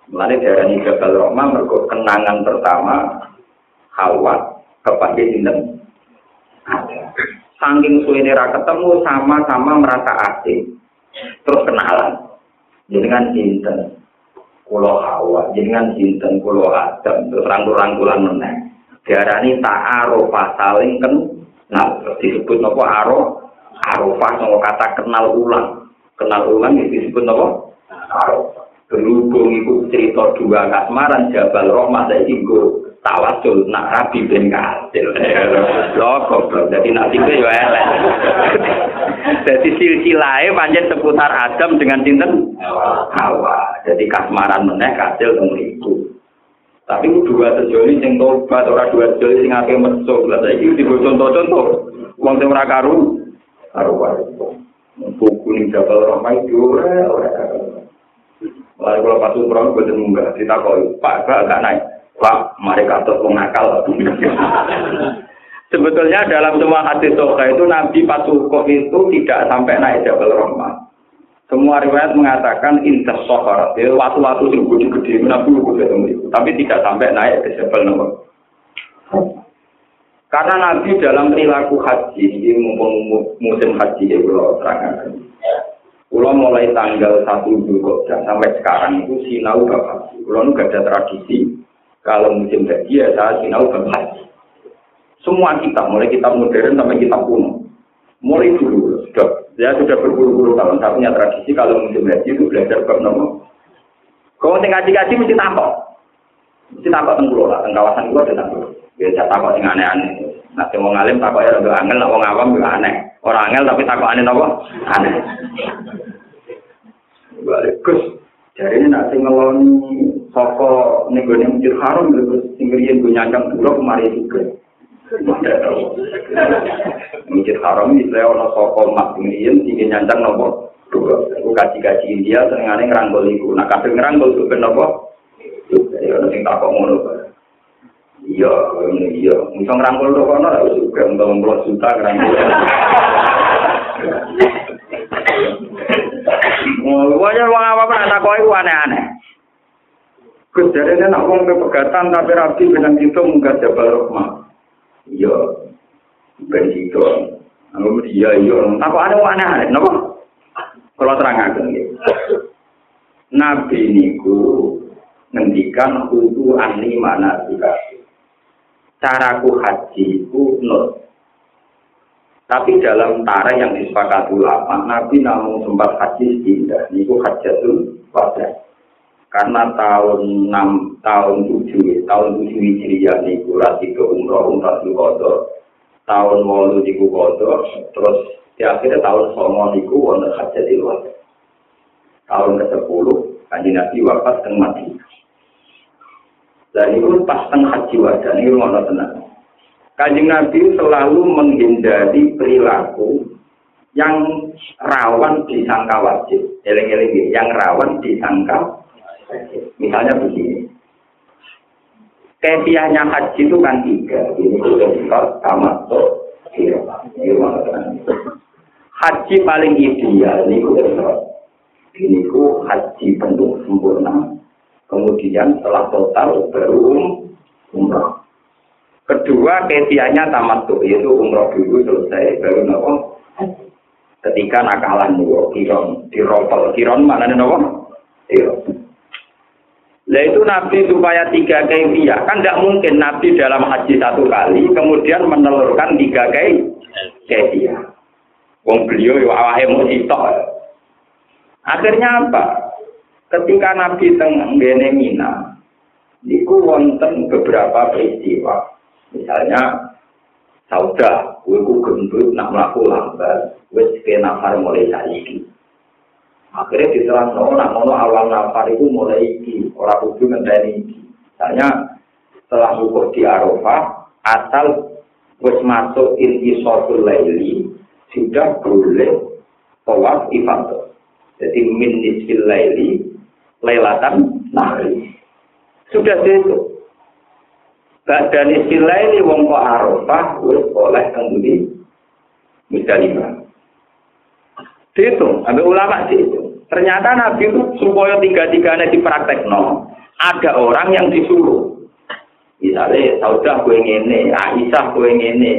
Mulai dari Jabal Rahmah mereka kenangan pertama Hawa kepada sinten. Saking suwene ra ketemu sama-sama merasa asing. Terus kenalan. Jenengan sinten? Kulo Hawa, jenengan sinten kulo Adam, terus rangkul-rangkulan meneh. Diarani ta'arufa saling kenal. Disebut napa aro? Arufah sama kata kenal ulang. Kenal ulang disebut napa? Arufah. Berhubung itu cerita dua kasmaran Jabal Rahmat saiki tawasul nak rabi ben kasil lho goblok. Dadi nasibe yo elek. Dadi silsilahe pancen seputar Adam dengan sinten? Hawa. Dadi kasmaran meneh kasil teng mriku. Tapi dua sejoli sing tobat ora dua sejoli sing akeh mesuk. Lha saiki digo contoh-contoh. Wong sing ora karu karo wae. Buku ning jabal ramai ora ora Lalu kalau pas umroh, gue munggah, ditakoki, Pak, gak naik. Pak, mereka tuh nakal. Sebetulnya dalam semua hadis soka itu Nabi Pasukof itu tidak sampai naik Jabal Rahmah. Semua riwayat mengatakan intas sokar, ya, waktu-waktu yang gede-gede, Nabi ketemu tapi tidak sampai naik ke Jabal Rahmah. Karena Nabi dalam perilaku haji, ini mumpung musim haji ya kalau terangkan. Kalau mulai tanggal 1 Juli sampai sekarang itu sinau bapak. Kalau nggak ada tradisi kalau musim haji ya saya sinau haji. Semua kita, mulai kita modern sampai kita kuno. Mulai dulu, sudah, ya sudah berpuluh-puluh tahun. Saya punya tradisi kalau musim haji itu belajar bab nomor. Kalau sing ngaji-ngaji mesti takut. Mesti takut tenggulo lah, teng kawasan itu ada takut. Biasa takut yang aneh-aneh. Nah, mau ngalim takut ya lebih angel, nak wong awam juga aneh. Orang angel tapi takut aneh apa? Aneh. Balik Gus, jadi ini nak ngeloni saka ning gone masjid haram terus sing riyen go nyandang dulu mari juga. Masjid haram iki ana saka mak riyen sing nyandang nopo? Iku kaji-kaji India senengane ngeranggol iku. Nah kabeh ngeranggol tuh ben apa? Ya ono sing takok ngono. Iya, iya. Misal ngeranggol tuh kono juga untuk memplot juta ngeranggol. Pokoknya wong apa-apa nak takoki ku aneh-aneh. Jadi ini nak wong pegatan tapi rapi benang itu munggah jabal rahmah. Iya, ben itu. Aku iya iya. Aku ada wong aneh-aneh, napa? Kalau terang aja Nabi niku ngendikan kudu ani mana juga. Caraku haji ku nur. Tapi dalam tarikh yang disepakati ulama, Nabi namun sempat haji tidak. Niku hajatul wada. Karena tahun 6, tahun 7, tahun 7 Hijriah niku rasi ke umroh, umrah di Tahun 8 niku kodo, terus di akhir tahun 9 niku wonten hajatul wada. Tahun ke-10, kanji Nabi wafat dan mati. Dan itu pas tengah haji wada, ini rumah tenang. Kanjeng Nabi selalu menghindari perilaku yang rawan disangka wajib. Eling-eling yang rawan disangka wajib. Misalnya begini. Kepiahnya haji itu kan tiga. Ini sudah sifat tamattu. Haji paling ideal ini sudah Ini ku haji penuh sempurna. Kemudian setelah total baru umrah. Kedua kesianya tamat tuh yaitu umroh dulu selesai baru nopo. Ketika nakalan dua kiron diropel kiron mana nih nopo? Lah itu Nabi supaya tiga kefiah kan tidak mungkin Nabi dalam haji satu kali kemudian menelurkan tiga kefiah. Wong beliau ya tok. Akhirnya apa? Ketika Nabi teng Mina, niku wonten beberapa peristiwa Misalnya, sauda, gue ku gendut, nak melaku lambat, gue ke nafar mulai saiki. Akhirnya diterang, no, nak ngono awal nafar itu mulai iki, orang kudu ngenteni iki. Misalnya, setelah hukum di Arafah, asal wis masuk inti sotul laili, sudah boleh tawaf ifadah. Jadi min nisfil laili, lailatan nahri. Sudah itu. Badan istilah ini wong kok arafah wis oleh kembali Musdalifah. Dihitung, ambil ulama itu. Ternyata Nabi itu supaya tiga-tiganya dipraktekno, ada orang yang disuruh. Misalnya, Saudah gue ngene, Aisyah gue ngene.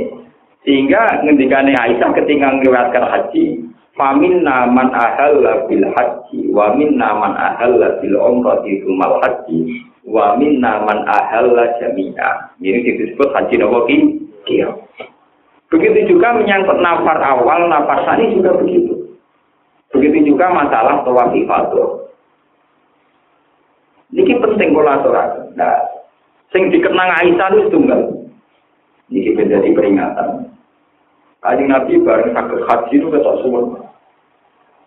Sehingga ngendikane Aisyah ketika ngeliwatkan haji, Famin naman ahal bil haji, wa min naman ahal bil umrati mal haji, wa minna man ahalla jami'a. Ini disebut haji nopo Iya. Begitu juga menyangkut nafar awal, nafar sani juga begitu. Begitu juga masalah tawaf ifadah. Ini penting kolaborasi. Nah, sing dikenang Aisyah itu tunggal. Ini menjadi peringatan. Kajian Nabi bareng sakit haji itu ketok semua.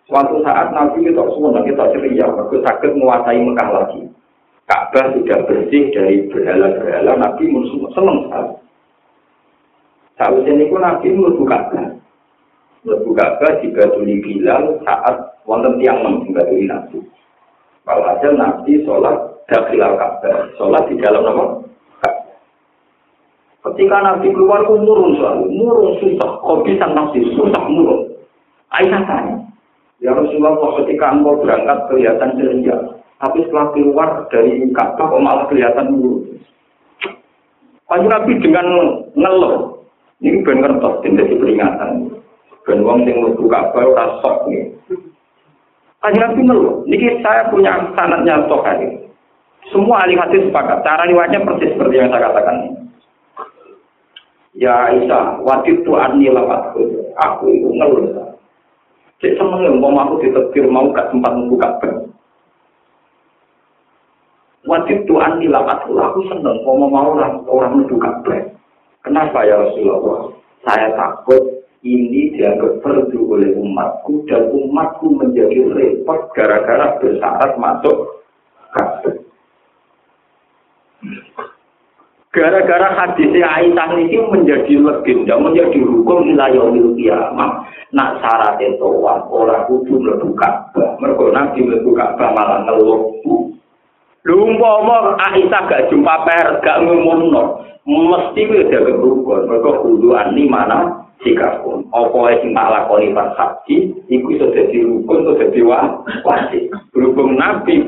Suatu saat Nabi kita semua kita ceria, sakit menguasai Mekah lagi. Ka'bah sudah bersih dari berhala-berhala, Nabi musuh seneng sekali. Saat ini pun Nabi mlebu Ka'bah. Mlebu Ka'bah dibatuli Bilal saat wonten tiang nem dibatuli Nabi. Walhasil Nabi sholat dakhilal Ka'bah, sholat di dalam nama Ketika Nabi keluar, itu murung selalu, murung susah, kopi sang nafsi, susah murung. Aisyah tanya, ya Rasulullah ketika engkau berangkat kelihatan ceria, tapi setelah keluar dari Ka'bah kok malah kelihatan dulu. Panjang Nabi dengan ngeluh. Ini ben ngertos tidak peringatan. Ben wong sing mlebu Ka'bah ora sok nih. Panjang Nabi ngeluh. Niki saya punya sanatnya hari. Semua ahli hadis sepakat. Cara riwayatnya persis seperti yang saya katakan. Ya Isa, waktu itu ani lewat aku itu ngeluh. Cek seneng mau aku ditetir mau gak tempat membuka ben. Wajib Tuhan nilamat aku seneng mau mau orang orang menuju kabeh. Kenapa ya Rasulullah? Saya takut ini dianggap perlu oleh umatku dan umatku menjadi repot gara-gara bersyarat masuk kabeh. Gara-gara hadis Aisyah ini menjadi legenda, menjadi hukum wilayah kiamat. Nak syarat itu orang kudu mlebu Ka'bah. Mergo Nabi mlebu Ka'bah malah ngeluh. Lho umpama Aisyah gak jumpa per, gak ngumumno, mesti kuwi ada rukun. Mergo kudu ani mana sikapun. Apa sing tak lakoni pas haji, iku iso dadi rukun, iso dadi wajib. Berhubung Nabi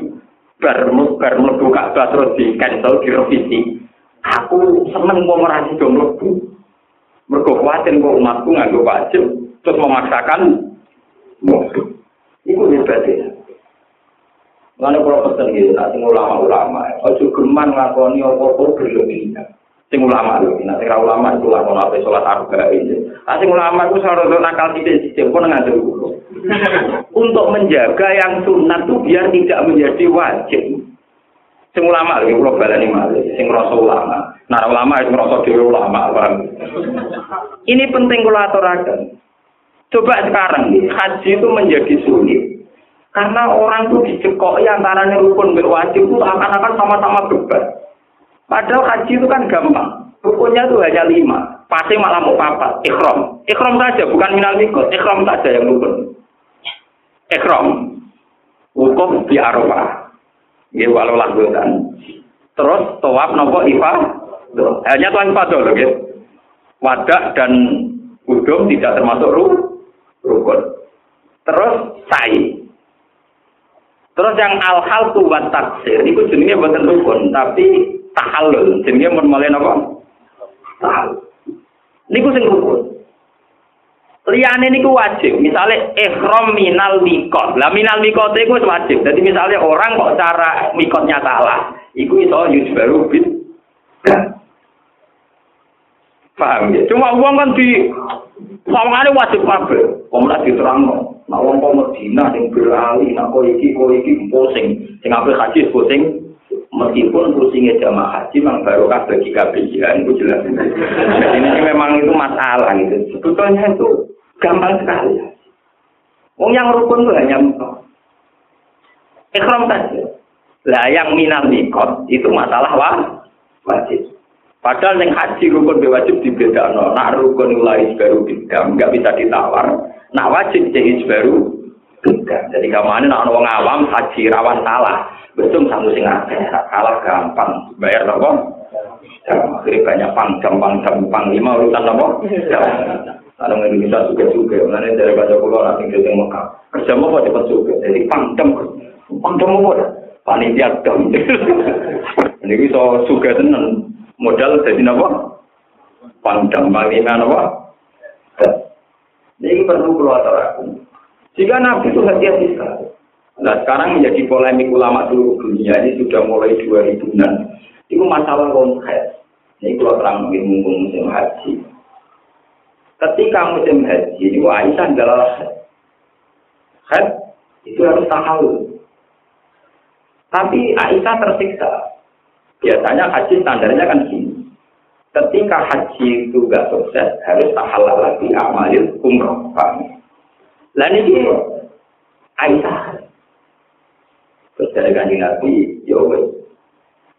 bar mlebu Ka'bah terus di cancel direvisi. aku seneng mau merasi dong lebu. Mergo kuatin kok umatku nganggo wajib terus memaksakan lebu. Iku hebat ya. Lalu kalau pesen gitu, nanti ulama-ulama, ojo geman ngakoni apa-apa berlebihan. Sing ulama lho, nanti kalau ulama itu lakon apa sholat arba ini. Nah, sing ulama itu seharusnya nakal tidak sistem pun nggak Untuk menjaga yang sunat itu biar tidak menjadi wajib. Sing ulama lagi pulau balani malih, sing ngrasa ulama. Nah ulama itu ngrasa dhewe ulama, paham? Ini penting kula aturaken. Coba sekarang haji itu menjadi sulit. Karena orang tuh dicekoki antara rukun dan wajib itu akan-akan sama-sama beban. Padahal haji itu kan gampang. Rukunnya itu hanya lima. Pasti malah mau papat. Ikhram. Ikhram saja, bukan minal mikot. Ikhram saja yang rukun. Ikhram. Hukum di Arafah. Ya walau lakukan. Terus tawaf nopo ifa. Hanya tuan ifa dulu gitu. Wadah dan udum tidak termasuk ru, rukun. Terus sai. Terus yang al-hal tu buat taksir, itu jenisnya buatan rukun, tapi tahalul, jenisnya mau mulai nopo. Tahalul. Niku sing rukun. Liyane niku wajib. Misale ihram minal mikot. Lah minal mikot iku wajib. Jadi misalnya orang kok cara mikotnya salah, iku iso yujbaru bid. Paham ya? Cuma uang kan di sawangane wajib kabeh. Wong lak diterangno. Nah wong kok Medina sing berali, nak kok iki kok iki pusing. Sing ape haji pusing. Meskipun pusingnya jamaah haji memang barokah bagi ya, itu jelas. Jadi ini memang itu masalah gitu. Sebetulnya itu Gampang sekali. Wong yang rukun itu hanya ikhram saja. Lah yang minal mikot itu masalah wah, wajib. Padahal yang haji rukun wajib dibeda no. Nak rukun mulai baru beda, nggak bisa ditawar. Nak wajib baru. Jadi ke mana nak orang awam haji rawan salah. Betul satu sing salah gampang bayar nopo. Akhirnya banyak pang jam pang jam pang lima urutan nopo. Ada Indonesia juga-juga, mana dari baca pulau nanti kita Mekah. Kerja mau cepat juga, jadi pangdam, pangdam mau panitia dam. Ini bisa juga tenan modal jadi apa? Pangdam panglima apa? Ini perlu keluar aku. Jika Nabi itu hati-hati sekali. Nah sekarang menjadi polemik ulama seluruh dunia ini sudah mulai 2000-an. Itu masalah konkret. Ini kalau terang mungkin mumpung musim haji. Ketika musim haji, itu Aisyah adalah haid. itu harus tahu. Tapi Aisyah tersiksa. Biasanya haji standarnya kan gini. Ketika haji itu gak sukses, harus tahalal lagi amalil umroh. Lalu ini Aisyah. Terus dari kanji Nabi, ya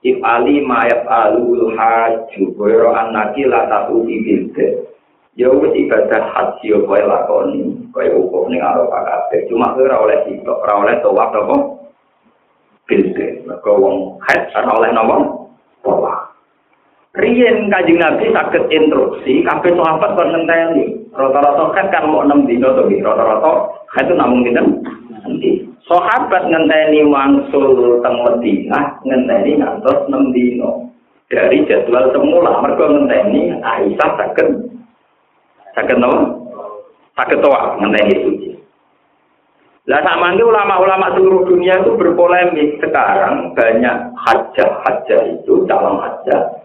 If ali mayat alul haju, boyo anaki la tatu ibilde. ya wis ibadah haji yo kowe lakoni kowe hukum ning Arafah kabeh. Cuma ora oleh sitok ora oleh tawaf apa? Bilde maka wong haid ora oleh tawaf Riyen kajing Nabi sakit instruksi, kabeh sahabat kon ngenteni. Rata-rata kan kan mau 6 dino to rata-rata itu namung dinten. Sahabat ngenteni wangsul teng Madinah, ngenteni ngantos 6 dino. Dari jadwal semula mergo ngenteni Aisyah sakit Sakit nopo? Sakit toa ngenteni suci. Lah sama ulama-ulama seluruh dunia itu berpolemik sekarang banyak hajah-hajah itu calon hajah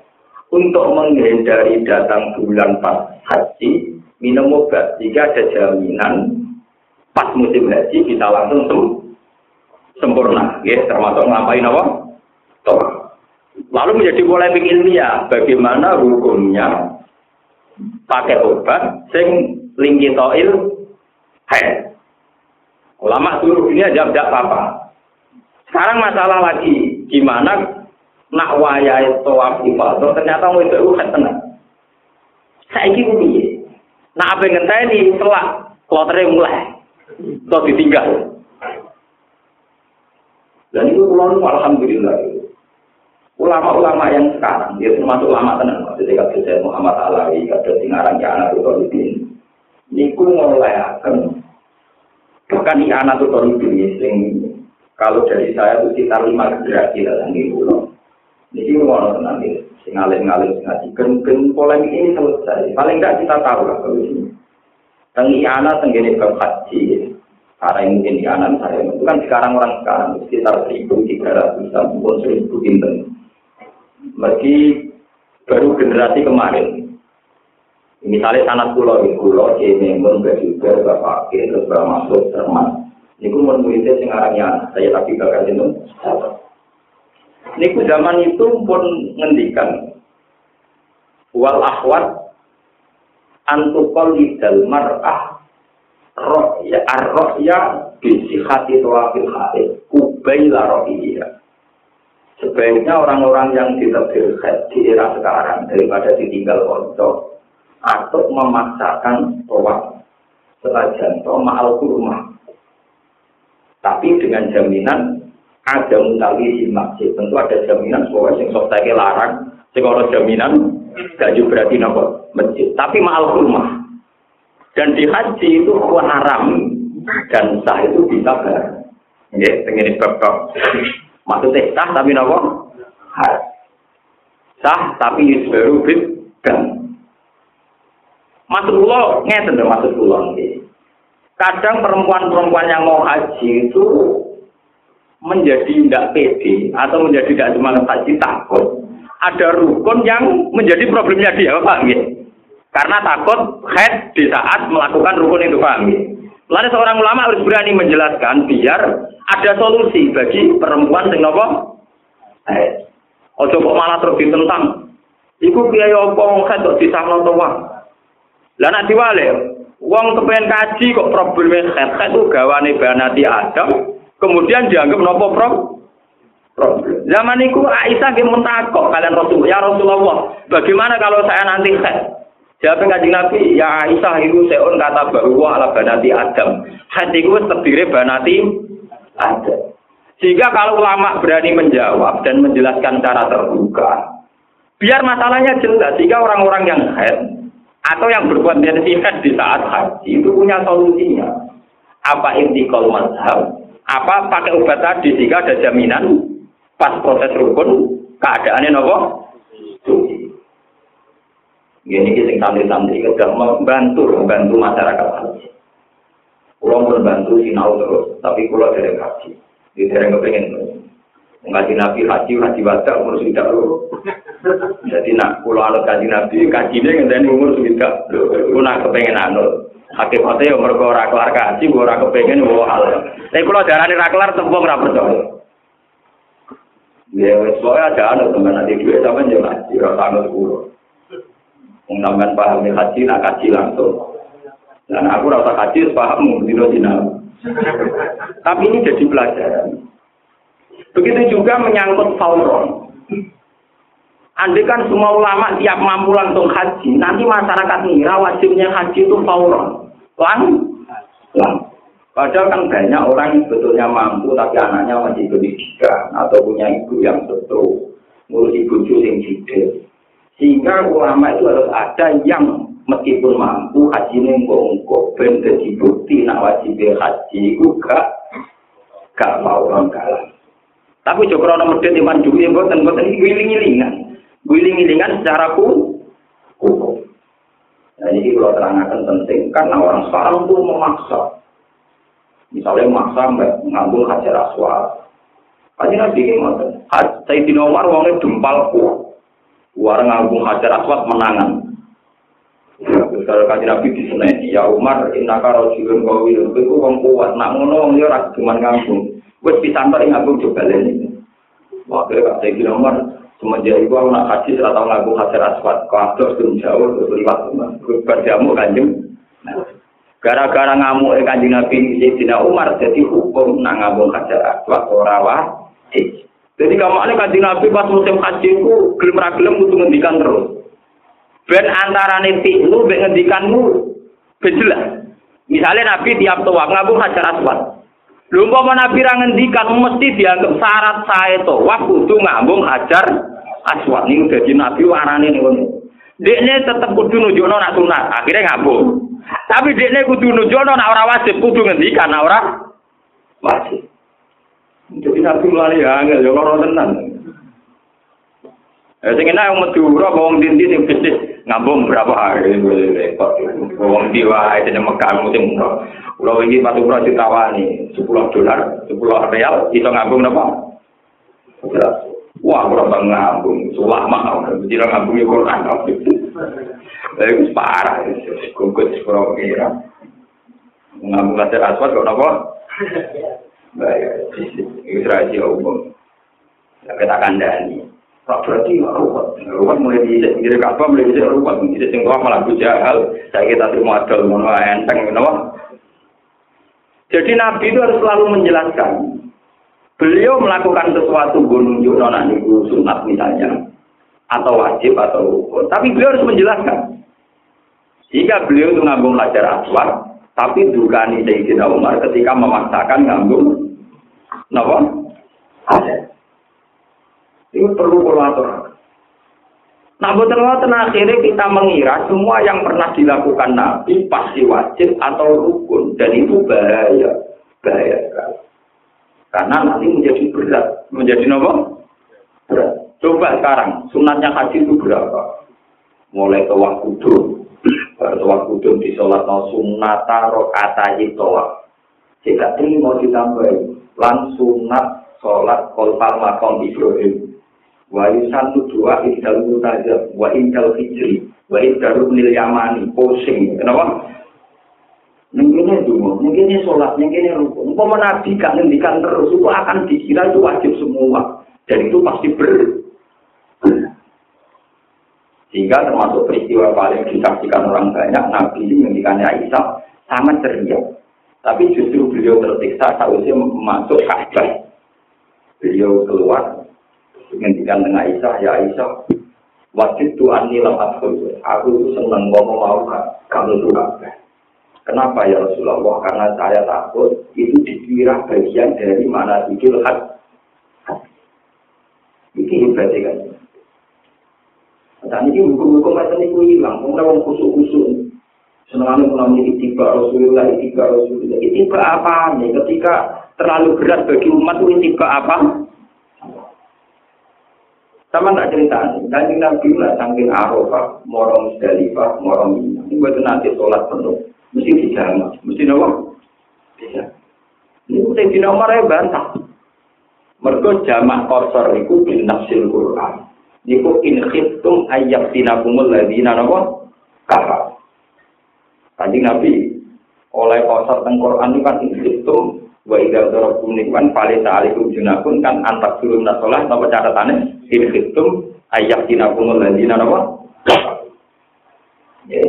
untuk menghindari datang bulan pas haji minum obat jika ada jaminan pas musim haji bisa langsung sem sempurna ya termasuk ngapain apa toa lalu menjadi polemik ilmiah bagaimana hukumnya pakai obat sing lingki toil head. Ulama seluruh dunia jawab tidak apa-apa. Sekarang masalah lagi, gimana nak wayahe tawaf ifadah ternyata mau itu kan tenang. Saiki ku piye? Nak ape ngenteni selak klotere mulai. Kok ditinggal. Dan itu pulau alhamdulillah. Ulama-ulama yang sekarang, dia termasuk ulama tenang, maksudnya kata saya Muhammad Alawi, kata Singarang ya anak itu Niku mulai akan bahkan anak itu sing kalau dari saya itu sekitar lima generasi dalam di pulau. Ini mau tenang sing ngalim-ngalim ngaji. Gen polemik ini selesai. Paling enggak kita tahu lah kalau ini. Teng anak tenggine bab haji, karena yang mungkin anak saya itu kan sekarang orang sekarang sekitar seribu tiga ratus pun seribu pinten. Meski baru generasi kemarin. Misalnya sanat pulau di pulau, ini pun juga bapak terus bapak masuk termas. Ini pun muridnya sekarangnya saya tapi bakal itu. Niku zaman itu pun ngendikan wal akhwat antukol lidal mar'ah rohya ar-rohya bisi hati tawafil hati kubaila rohiyya sebaiknya orang-orang yang berkhat di era sekarang daripada ditinggal konco atau memaksakan tawaf senajan to ma'al kurma tapi dengan jaminan ada mutawi di. Tentu ada jaminan bahwa sing saya larang, sing ada jaminan gak juga berarti nopo masjid. Tapi mahal rumah. Dan di haji itu haram dan sah itu bisa ber. Ya, ini bab Maksudnya sah tapi nopo sah tapi baru bid dan Maksud kula ngeten lho maksud kula Kadang perempuan-perempuan yang mau haji itu menjadi tidak pede atau menjadi tidak semangat haji takut ada rukun yang menjadi problemnya dia paham ya karena takut head di saat melakukan rukun itu paham ya Lalu seorang ulama harus berani menjelaskan biar ada solusi bagi perempuan sing nopo head. Ojo kok malah terus ditentang. Iku kiai opo head kok disahno to wah lah nak diwale wong kepengen kaji kok problemnya head. Head itu gawane banati Adam Kemudian dianggap nopo pro. Zaman itu Aisyah yang mentakok kalian Rasul, ya Rasulullah, bagaimana kalau saya nanti head? Jawab kajian Nabi, ya Aisyah itu seon kata bahwa ala banati Adam. Hatiku terdiri banati Adam. Sehingga kalau ulama berani menjawab dan menjelaskan cara terbuka, biar masalahnya jelas. Sehingga orang-orang yang head atau yang berpotensi head di saat haji itu punya solusinya. Apa inti kalau mazhab? Apa pakai obat tadi sehingga ada jaminan pas proses rukun keadaannya nopo ini kita santri-santri kita membantu membantu masyarakat. Pulau membantu sinau terus, tapi pulau dari haji. Di dari kepengen ngaji nabi haji haji wajah umur sudah lo. Jadi nak pulau alat kaji nabi kaji dia nggak umur sudah. Lu nak kepengen anut. Hakikatnya yang mereka ora kelar kaji, ora kepengen gue hal. Tapi kalau darah ini kelar, tembok ora percaya. Ya, soalnya ada anak teman nanti duit sama aja ngaji, rasa anak sepuluh. Mengambil paham haji, nak kaji langsung. Dan aku rasa kaji, paham, tidak sinal. Tapi ini jadi pelajaran. Begitu juga menyangkut fauron. Andai kan semua ulama tiap mampu langsung haji, nanti masyarakat ngira wajibnya haji itu fauron lang. Lang. Padahal kan banyak orang yang sebetulnya mampu tapi anaknya masih pendidikan atau punya ibu yang setruk ngurus ibu yang jidil. Sehingga ulama itu harus ada yang meskipun mampu haji nengko ben jadi bukti nak wajib haji? Itu gak mau orang kalah. Tapi joko orang medit iman juga yang buatan buatan ini giling-gilingan giling-gilingan secara hukum Nah ini kalau terangkan penting karena orang sekarang tuh memaksa. Misalnya memaksa mengambil hajar aswad. Kaji nabi ini. Saya di nomor uangnya dempalku. Warang ngambung hajar aswad menangan. Kalau kaji nabi di sini, ya Umar, inaka rojulun kawil, itu orang kuat. Nak ngono, orang cuma ngambung. Gue bisa antar ngambung juga ini. Waktu itu saya di nomor, Semenjak itu aku nak haji, tahu ngaku hajar aswad. Kau belum jauh, terus liwat. Berjamu kanjeng. Gara-gara ngamuk kanjeng Nabi Sayyidina Umar, jadi hukum nak ngabung hajar aswad, orang wajib. Jadi kamu kaji Nabi pas musim haji ku gelem ra gelem kudu ngendikan terus. Ben antarane lu ben ngendikanmu ben. Misalnya Nabi tiap tua ngabung hajar aswad. Lho umpama Nabi ra ngendikan mesti dianggap syarat sae to. Wah kudu ngambung hajar aswad niku dadi Nabi warane niku. Dekne tetep kudu nunjukno nak sunat, akhirnya ngambung. Tapi dekne kudu nunjukno nak ora wajib, kudu ngendikan nak ora wajib. Jadi Nabi mulai angel, ya loro tenan. Eh sing enak wong Madura wong dindi sing bisnis ngambung berapa hari repot. Wong di wae dene Mekah musim umroh. Kula iki patu umroh ditawani 10 dolar, 10 real iso ngambung napa? Wah, ora bang ngambung, ulama mesti ngambung Quran. Wis parah, kungkut sepuro kira. Ngambung latar aswad kok napa? Baik, itu rahasia umum. Kita kandani. Tak berarti ruwet. Ruwet mulai di pinggir kapal, mulai bisa ruwet. Di sing malah jahal. Saya kita terima adol, mono enteng, kenapa? Jadi Nabi itu harus selalu menjelaskan. Beliau melakukan sesuatu gunung nona niku sunat misalnya, atau wajib atau rukun. Tapi beliau harus menjelaskan. Jika beliau itu ngambung belajar aswad, tapi dukani Sayyidina Umar ketika memaksakan ngambung, napa? Ini perlu kolaborator. Nah, betul akhirnya kita mengira semua yang pernah dilakukan Nabi pasti wajib atau rukun dan itu bahaya, bahaya sekali. Karena nanti menjadi berat, menjadi nopo berat. Coba sekarang sunatnya haji itu berapa? Mulai ke waktu baru waktu kudus di sholat no sunata rokata toa. Jika ini mau ditambahin, lan sunat sholat kolpal makom Ibrahim wa yusannu dua indal mutajab wa indal hijri wa indal nil yamani pusing kenapa Mungkin dulu, mungkin sholat, mungkin rukun. Umpama nabi ngendikan terus, itu akan dikira itu wajib semua. Dan itu pasti ber. Sehingga termasuk peristiwa paling disaksikan orang banyak, Nabi ngendikannya Aisyah sangat ceria. Tapi justru beliau tersiksa sausnya masuk Ka'bah. Beliau keluar ngendikan dengan Aisyah, ya Aisyah, wajib Tuhan nilam aku, aku senang ngomong mau kamu tuh Kenapa ya Rasulullah? Karena saya takut itu dikira bagian dari mana itu had. Ini berarti kan. Dan ini hukum-hukum macam itu hilang. Kemudian orang kusuk-kusuk. Senang pun ini tiba Rasulullah, tiba Rasulullah. Tiba apa nih? Ketika terlalu berat bagi umat itu tiba apa? Sama tak cerita kanjeng Nabi lah saking Arafah, morong Musdalifah, morong Mina. Ini buat nanti sholat penuh, mesti dijamak, mesti nopo? Bisa. Ini udah di nomor ya bantah. Mereka jamak korsor itu bin nafsil Quran. Niku in khiftum ayyak tinakumul ladina nopo? Kafar. Kanjeng Nabi oleh korsor teng Quran itu kan in khiftum wa idza darakum nikman fali ta'alikum junakun kan antak surum nasolah napa catatannya in khiftum ayyak tinakumul ladina napa? Ya.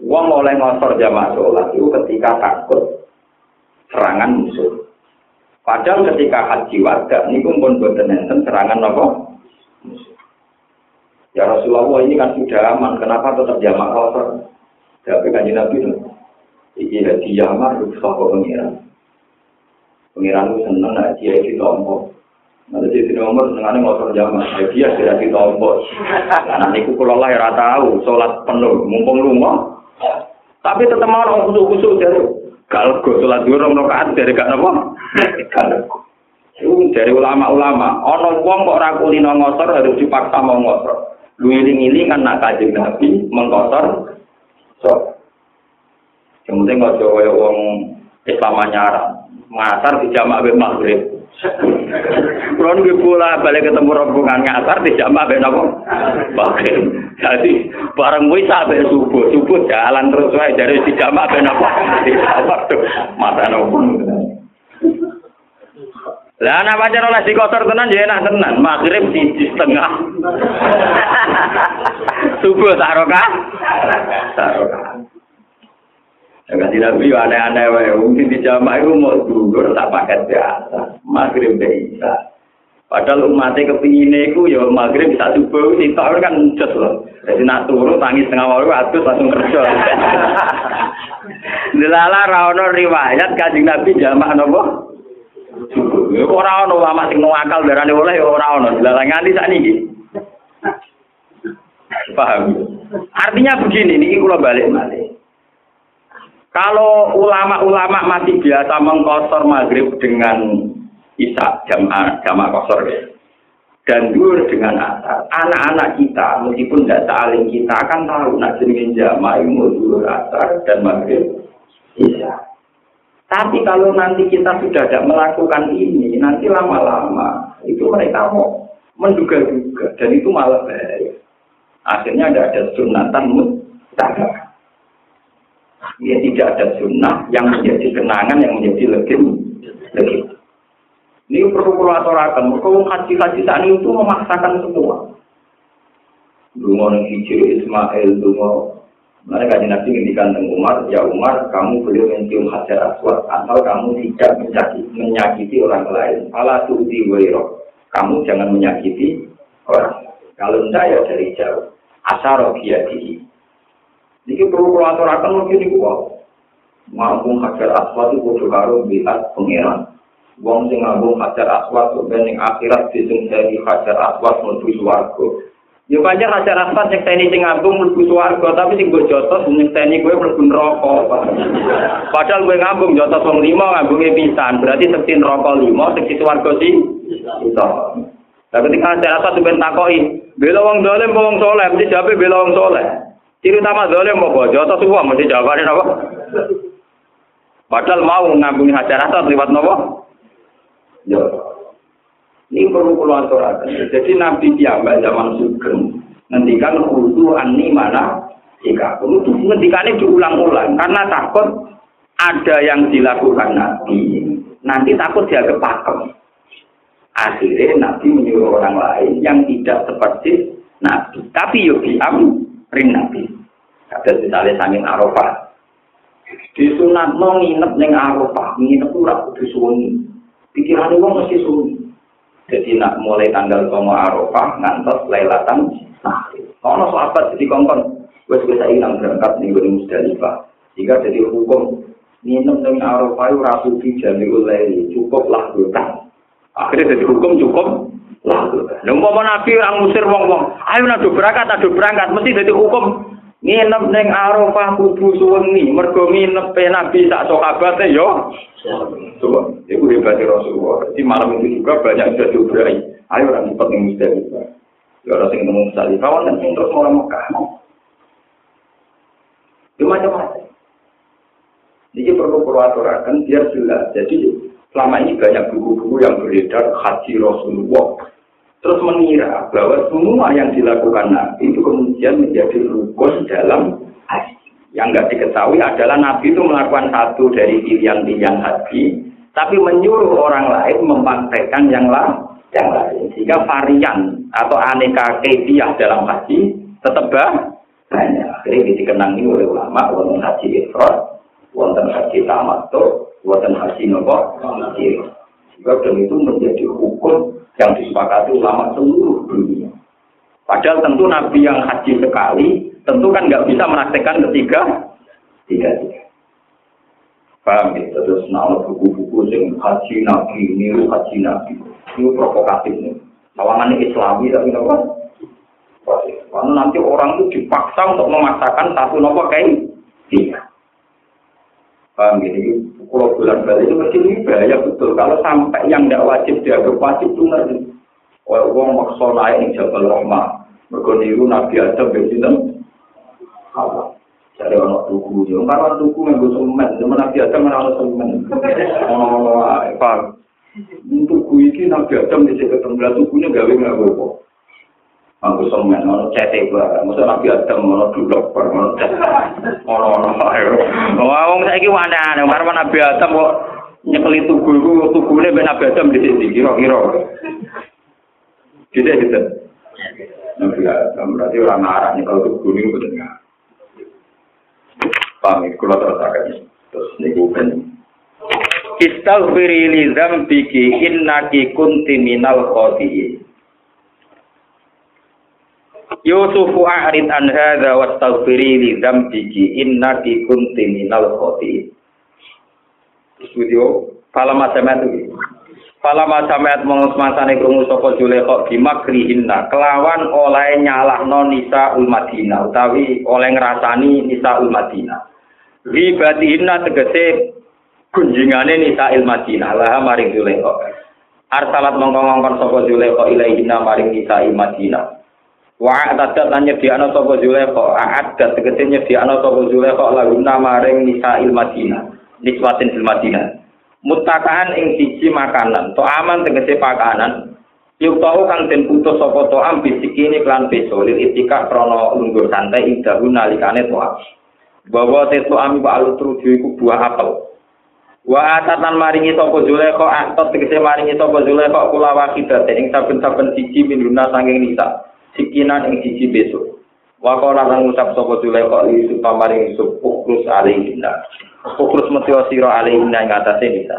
Wong oleh ngosor jamaah sholat itu ketika takut serangan musuh. Padahal ketika haji warga ini pun boten enten serangan napa? Ya Rasulullah ini kan sudah aman kenapa tetap jamaah ngosor tapi kan Nabi itu iki haji yamar rusak pengiran. Pengiran itu seneng dia itu tombol. Nanti dia tidak umur senengane motor zaman. Dia tidak di tombol. Nah niku kula lah ora tahu salat penuh mumpung lunga. Tapi tetep mau orang kusuk-kusuk dari kalau gue sholat dua orang rakaat dari gak nopo. dari ulama-ulama, ono wong kok rakuli ngosor harus dipaksa mau ngosor. Lu ini kan nak kaji nabi mengkosor. So, yang penting nggak coba wong Islam nyaran. ngasar di jamak be maghrib. Kulo nggih bola balik ketemu rombongan ngasar di jamak be napa? Maghrib. Jadi bareng wis sampe subuh, subuh jalan terus wae dari di jamak be napa? Di jamak tuh mata nopo. Lah anak pacar oleh di kotor tenan ya enak tenan. Maghrib di, setengah. Subuh taroka. Taroka. Kasih Nabi aneh-aneh wae. Mungkin di jamaah itu mau dulur tak pakai biasa. Maghrib bisa. Padahal umatnya kepingin itu ya maghrib bisa subuh, sitok kan just loh. Jadi nak turu tangis tengah waktu atus langsung kerja. Delala rawono riwayat kajing Nabi jamaah nopo. Subuh. Ya ora ono ulama sing akal darane oleh ya ora ono. Delala nganti sakniki. Paham? Artinya begini, ini kalau balik balik. Kalau ulama-ulama masih biasa mengkosor maghrib dengan Isa jamaah jamaah kosor ya. Dan dur dengan asar. Anak-anak kita meskipun tidak saling kita akan tahu nak jenengin jamaah mau dur asar dan maghrib Isa. Tapi kalau nanti kita sudah tidak melakukan ini, nanti lama-lama itu mereka mau menduga-duga dan itu malah bahaya. Akhirnya ada ada sunatan mutlak. Ya tidak ada sunnah yang menjadi kenangan yang menjadi legend. legend. Ini perlu perlu aturakan. Kalau haji-haji saat itu memaksakan semua. Dungo hijau Ismail, dungo mereka Nabi ngendikan Umar, ya Umar, kamu beliau mencium hajar aswad atau kamu tidak menyakiti, menyakiti orang lain. Allah tuti wairo, kamu jangan menyakiti orang. Kalau tidak ya dari jauh. Asaro biadihi. Ini perlu kalau aturakan mungkin itu Mampu hajar aswad itu kudu karo biat pengiran. Wong sing ngambung hajar aswad sebenarnya akhirat disungseni hajar aswad menuju swarga. Ya pancen hajar aswad nyekseni sing ngambung mlebu swarga, tapi sing mbok jotos nyekseni kowe mlebu neraka. Padahal kowe ngambung jotos wong lima ngambunge pisan, berarti sekti neraka lima, sekti swarga sih. Itu. Tapi ketika hajar aswad sampeyan takoki, bela wong dolim wong soleh, mesti jawab bela wong soleh. Ciri utama dolim apa? Jotos uang mesti jawabane apa? Padahal mau ngambungi hajar aswad lewat nopo? Ya. Ini perlu keluar Jadi Nabi Tiamba zaman Sugeng ngendikan khusu ani mana? Jika itu ngendikannya diulang-ulang. Karena takut ada yang dilakukan Nabi. Nanti takut dia kepakem. Akhirnya Nabi menyuruh orang lain yang tidak seperti Nabi. Tapi yuk diam ring Nabi ada misalnya sangin Arafah di sunat mau nginep neng Arafah nginep tuh ragu disuwungi pikiran wong mesti sunyi. Jadi nak mulai tanggal komo Arafah ngantos Lailatan Nah, Ono sahabat jadi kongkon, wes bisa hilang berangkat nih gue Musdalifah. Jika jadi hukum nginep dengan Arafah itu rasu di jami ulai cukup lah hutang. Akhirnya jadi hukum cukup lah hutang. Numpama Nabi orang musir wong wong, ayo nado berangkat, nado berangkat, mesti jadi hukum. Nginep ning Arafah kudu suwengi mergo nginep Nabi sak sahabate yo. Coba iku hebat Rasulullah. Di malam itu juga banyak sudah diubrai ayo orang cepat ning Musdalifah ya orang sing nemu Musdalifah kan sing terus orang Mekah itu macam-macam. Jadi perlu perlu aturakan biar jelas. Jadi selama ini banyak buku-buku yang beredar haji Rasulullah terus mengira bahwa semua yang dilakukan Nabi itu kemudian menjadi rukun dalam haji. Yang nggak diketahui adalah Nabi itu melakukan satu dari pilihan-pilihan haji, tapi menyuruh orang lain mempraktekkan yang lain. Yang lain. Sehingga varian atau aneka kebiah dalam haji tetap banyak. Akhirnya dikenangi oleh ulama, wonten haji ifrat, wonten haji tamattu, wonten haji nopo, haji. Sehingga dan itu menjadi hukum yang disepakati ulama seluruh dunia. Padahal tentu Nabi yang haji sekali, tentu kan nggak bisa menaktikan ketiga, tiga tiga. Paham ya? Terus nama buku-buku yang haji Nabi, niru haji Nabi. Ini provokatif nih. Tawangan Islami tapi apa? Karena nanti orang itu dipaksa untuk memaksakan satu nopo kayak tiga. Paham ya? kalau bulan balik itu mesti ini bahaya betul. Kalau sampai yang tidak wajib dianggap wajib itu ngerti. Kalau uang maksa naik di Jabal Rahmah, mereka niru Nabi Adam begitu. Jadi orang tuku, yang karena tuku yang gue semen, zaman Nabi Adam mana orang semen. Oh, apa? Tuku ini Nabi Adam di sini ketemu, tukunya gawe nggak gue Aku semen, ono cete gua, masa nabi Adam, ono duduk, ono ono ayo. Wah, wong mana, nih, marah nabi Adam kok nyekeli tugu itu, tugu ini ben nabi Adam di sini, kira-kira. Gitu gitu. Nabi Adam berarti orang marah nih kalau tugu ini betul nggak? Paham, kalau terus akan terus nih bukan. Istaghfiri li dzambiki innaki kunti minal khati'in. Yusufu a'rid an hadza wastaghfiri li dzambiki innaki kunti minal khati'in. Studio Fala masamat itu. Fala masamat mongos masane krungu sapa Zulekha bimakrihinna kelawan oleh nyalahno nisa ul Madinah utawi oleh ngrasani nisa ul Madinah. Ribatihinna tegese kunjingane nisa il Madinah lah maring Zulekha. Arsalat mongko ngongkon sapa Zulekha ilaihina maring nisa il Madinah. Wa atadat lan nyediakno sapa Zulekha, a'addat tegese nyediakno sapa Zulekha laguna maring nisa il Madinah. Niswatin fil Madinah. Mutakaan ing siji makanan, to aman tegese pakanan. Yuk tau kang den putus sapa to am bisikini klan beso lil itika krana lungguh santai ing dahu nalikane to Bahwa tetu ami wa alutru iku buah apel. Wa atatan maringi sapa Zulaikha atot tegese maringi sapa Zulaikha kula wakidat ing saben-saben siji minuna sanging nisa. Sikinan ing siji besok. Wa qala lan ngucap sapa Zulaikha li supaya maring Yusuf ukrus alaihinna. Ukrus metya sira alaihinna ing atase nisa.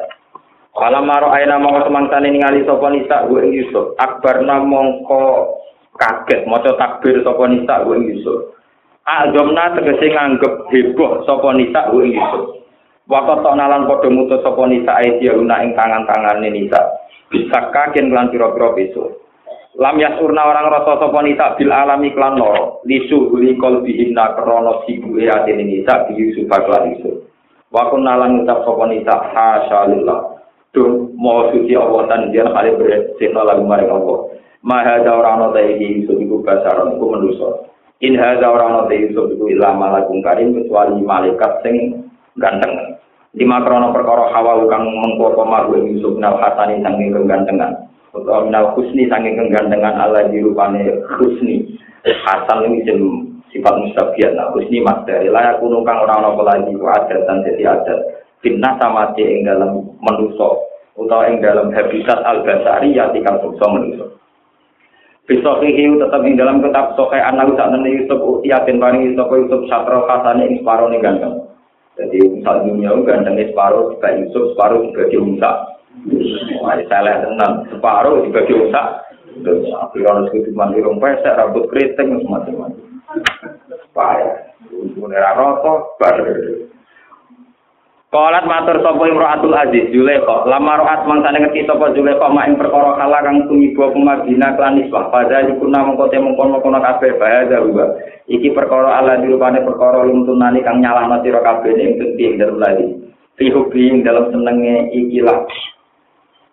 Kala maro aina mongko semangsane ningali sapa nisa gue ing Yusuf. Akbarna mongko kaget maca takbir sapa nisa gue ing Yusuf. Azomna tegese nganggep heboh sapa nisa ing Yusuf. Waktu tak nalan padha mutus sapa nisa ing tangan-tangane nisa. Bisa kagen lan pira-pira besok. Lam yasurna orang rasa sapa nisa bil alami klan loro. Lisu huli kol bihinna krono sibuhe atine nisa bi Yusuf klan Yusuf. Wa kunna lan ngucap sapa nisa hasyalillah duh mau suci Allah dan dia kali bersihna lagu maring Allah. Maha da ora ana ta iki Yusuf iku basaron iku manusa in hadza ora ana ta Yusuf iku ila malakum karim kecuali malaikat sing ganteng. Lima krono perkara hawa kang mengko pamaru Yusuf nal hasani sanging kegantengan utawa minal husni saking kegantengan Allah di rupane husni. Hasan ini jem sifat mustabiat. Nah husni mas dari layak kuno kang nopo lagi ku adat dan jadi adat. Fitnah sama ing dalam menuso utawa ing dalam habitat al basari ya tikal sukso menuso. Bisofihi tetap ing dalam kitab sokai anak saat nanti Yusuf yakin paling Yusuf Yusuf satro kasane ing separuh nih ganteng. Jadi misal dunia gantengnya separuh juga Yusuf separuh juga dia Wah, salah tenang. Separuh dibagi usak. Terus akhirnya harus mandi rumput, rambut keriting, semacam-macam. Payah. Untuknya rokok, baru. Kolat matur sapa Imro'atul Aziz Zulaikha lama ro'at mangsane ngerti sapa Zulaikha mak ing perkara kala kang tumiba kumabina klan iswah padha iku namung kote mengkon-mengkon kabeh bahaya uga iki perkara ala dirupane perkara lumtunani kang nyalahno sira kabeh ing genti dalem lali fi dalam senenge ikilah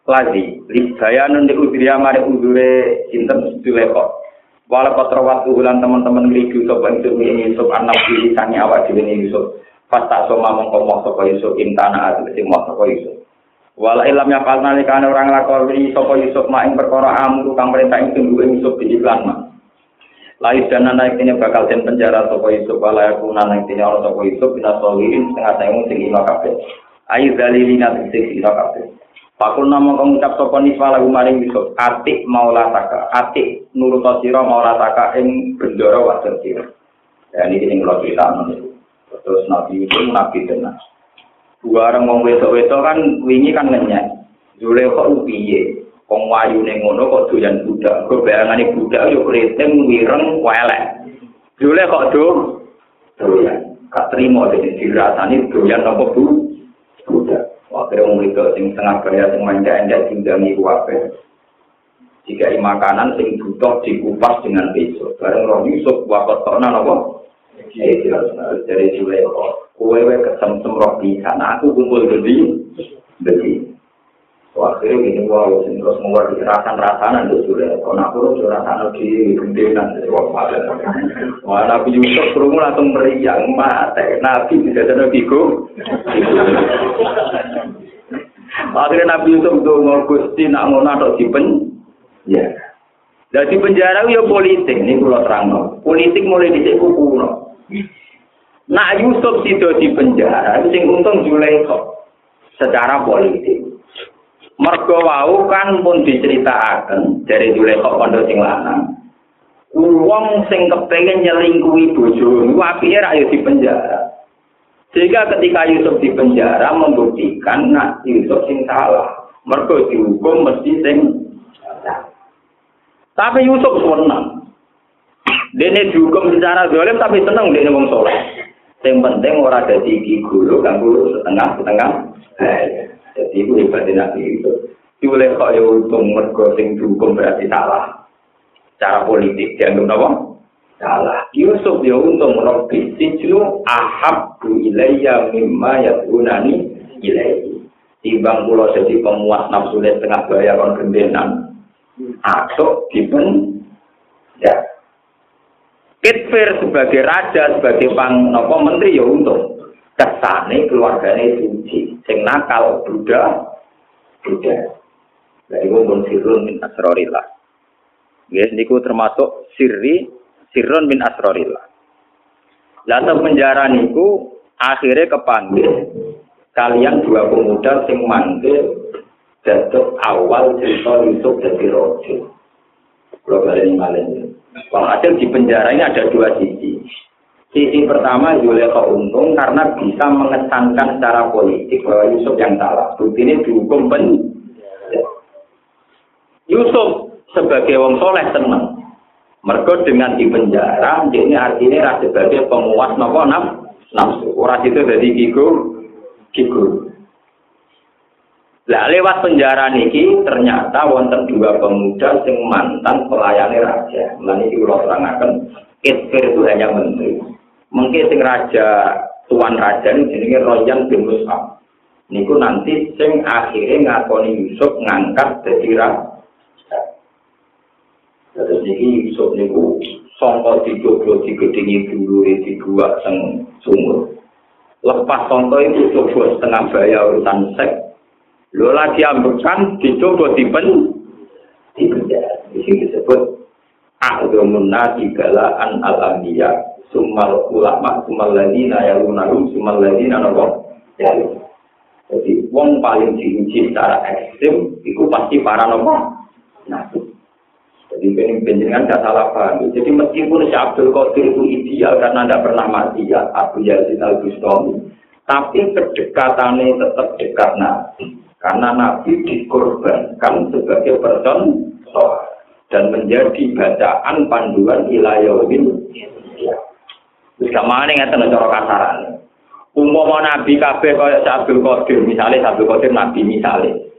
lagi libayanun di udriya mari udure sinten Zulaikha wala patra waktu ulan teman-teman ngriki sapa Yusuf ini Yusuf anak diri sange awak dhewe Yusuf. Fasta soma mongko moh sapa Yusuf intana ati sing moh sapa Yusuf. Wala ilam ya palna likane orang lakoni sapa Yusuf mak ing perkara amru kang perintah ing tunggu Yusuf di mak. Lais dan anak ini bakal den penjara sapa Yusuf wala aku naik ini orang sapa Yusuf bina solihin setengah tahun sing ino kabeh. Ayu dalilina sing ino kabeh Pakul nama mengucap sopan niswa lagu maring Yusuf. Atik maulataka. Atik nurut siro maulataka ing bendoro wajar siro. Ya ini ini kalau cerita Terus Nabi itu Nabi tenang. Dua orang mau wetok-wetok kan wingi kan ngenyek. Jule kok piye? Kong wayu ning ngono kok doyan budak. Kok bayangane budak yo kriting wireng welek. Jule kok do doyan. Kak trimo dadi dirasani doyan apa bu? Budak. Akhirnya wong itu sing tengah kaya sing manja endak tinggali kuwape. Jika makanan sing butuh dikupas dengan besok. Bareng roh Yusuf wakot tokna nopo. Dari Julai kok. Kue kesem sem roh di sana. Aku kumpul gede. Gede. Akhirnya gini wow, terus mengeluarkan rasan-rasanan itu sudah. Kalau aku harus rasanan di gendenan dari waktu malam. Wah, Nabi Yusuf kerungu langsung meriang mati. Nabi bisa jadi bigo. Akhirnya Nabi Yusuf itu mau gusti nak ngono atau dipen. Ya. Jadi penjara ya politik ini pulau terang Politik mulai di kuku no. Nak Yusuf sido di penjara, sing untung Zulaikha secara politik. Mergo wau kan pun diceritakan dari dulu kok pondok sing lanang. Wong sing kepengin nyelingkuhi bojo niku apike ra di penjara. Sehingga ketika Yusuf di penjara membuktikan nak Yusuf sing salah. Mergo dihukum mesti sing Tapi Yusuf senang. Dene dihukum secara zalim tapi seneng dene wong soleh. Yang penting ora dadi iki guru kan guru setengah setengah. Jadi itu hebat Nabi itu. Dioleh kok ya untung mergo sing dihukum berarti salah. Cara politik dianggap apa? Salah. Yusuf ya untung Rabbi sijnu ahabbu ilayya mimma yakunani ilayhi. Timbang kula jadi pemuas nafsu setengah bayar kon gendenan. Atau dipen ya Kitfir sebagai raja, sebagai pang nopo menteri ya untung. Kesane keluarganya suci, sing nakal Buddha, Buddha. Jadi pun sirun min asrorillah. Guys, niku termasuk sirri sirun min asrorillah. Lalu penjara niku akhirnya kepanggil kalian dua pemuda sing manggil jatuh awal cerita Yusuf jadi rojo. Kalau kalian ini Walhasil di penjara ini ada dua sisi. Sisi pertama Yuleka untung karena bisa mengesankan secara politik bahwa Yusuf yang salah. Bukti ini dihukum pen. Yusuf sebagai wong soleh seneng. Mereka dengan di penjara, ini artinya sebagai pemuas nopo nafsu. Orang itu jadi gigu, gigu. Lah lewat penjara niki ternyata wonten dua pemuda sing mantan pelayani raja. Lan iki kula terangaken, itu hanya menteri. Mungkin sing raja tuan raja ini jenenge Royan bin Mus'ab. Niku nanti sing akhirnya ngakoni Yusuf ngangkat dadi raja. Terus niki Yusuf niku sangka dijogo digedingi dulure dibuat teng sumur. Lepas sangka itu coba setengah bayar urusan seks Lo lagi ambekan dicoba dipen di penjara. Di sini disebut A'zamun nasi galaan al-anbiya Summal ulama Summal ladina yalunahum Summal ladina nopo? Jadi wong paling diuji secara ekstrim Itu pasti para nopo? Nabi Jadi penjenengan gak salah paham. Jadi meskipun si Abdul Qadir itu ideal Karena tidak pernah mati ya Abu Yazid al-Bustami Tapi kedekatannya tetap dekat Nabi. Karena Nabi dikorbankan sebagai person dan menjadi bacaan panduan ilayawin. Wis gak mane ngaten cara kasarane. Umpama nabi kabeh kaya Abdul Qadir, misale Abdul Qadir nabi misale.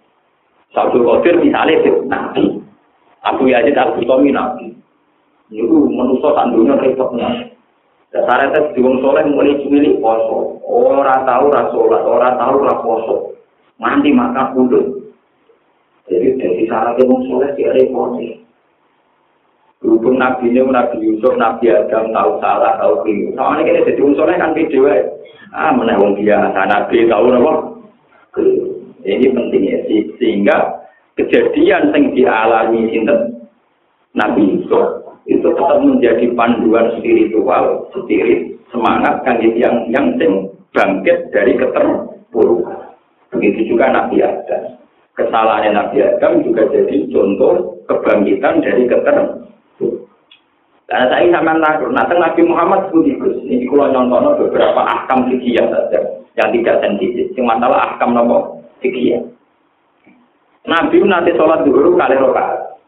Abdul Qadir misale nabi. Abu Yazid Abu Tomi nabi. Niku manusa sak donya repotnya. Dasare tes diwong saleh muni cilik poso, ora tau ra salat, ora tau ora poso. Mandi makan kudu. Jadi dari syaratnya mau sholat di repotnya. Berhubung Nabi ini, Nabi Yusuf, Nabi Adam tahu salah, tahu keliru. Soalnya kita jadi soleh kan video Ah, mana wong biasa Nabi tahu apa? Ini pentingnya sehingga kejadian yang dialami sinten Nabi Yusuf itu tetap menjadi panduan spiritual, spirit, semangat kan yang yang bangkit dari keterpurukan. Begitu juga Nabi Adam. Kesalahan Nabi Adam juga jadi contoh kebangkitan dari keter. Karena saya sama takut, nah Nabi Muhammad pun ikut. Ini kalau nyontono beberapa ahkam fikih saja yang tidak sensitif. Yang masalah ahkam nopo fikih. Nabi nanti sholat dulu kali rokaat.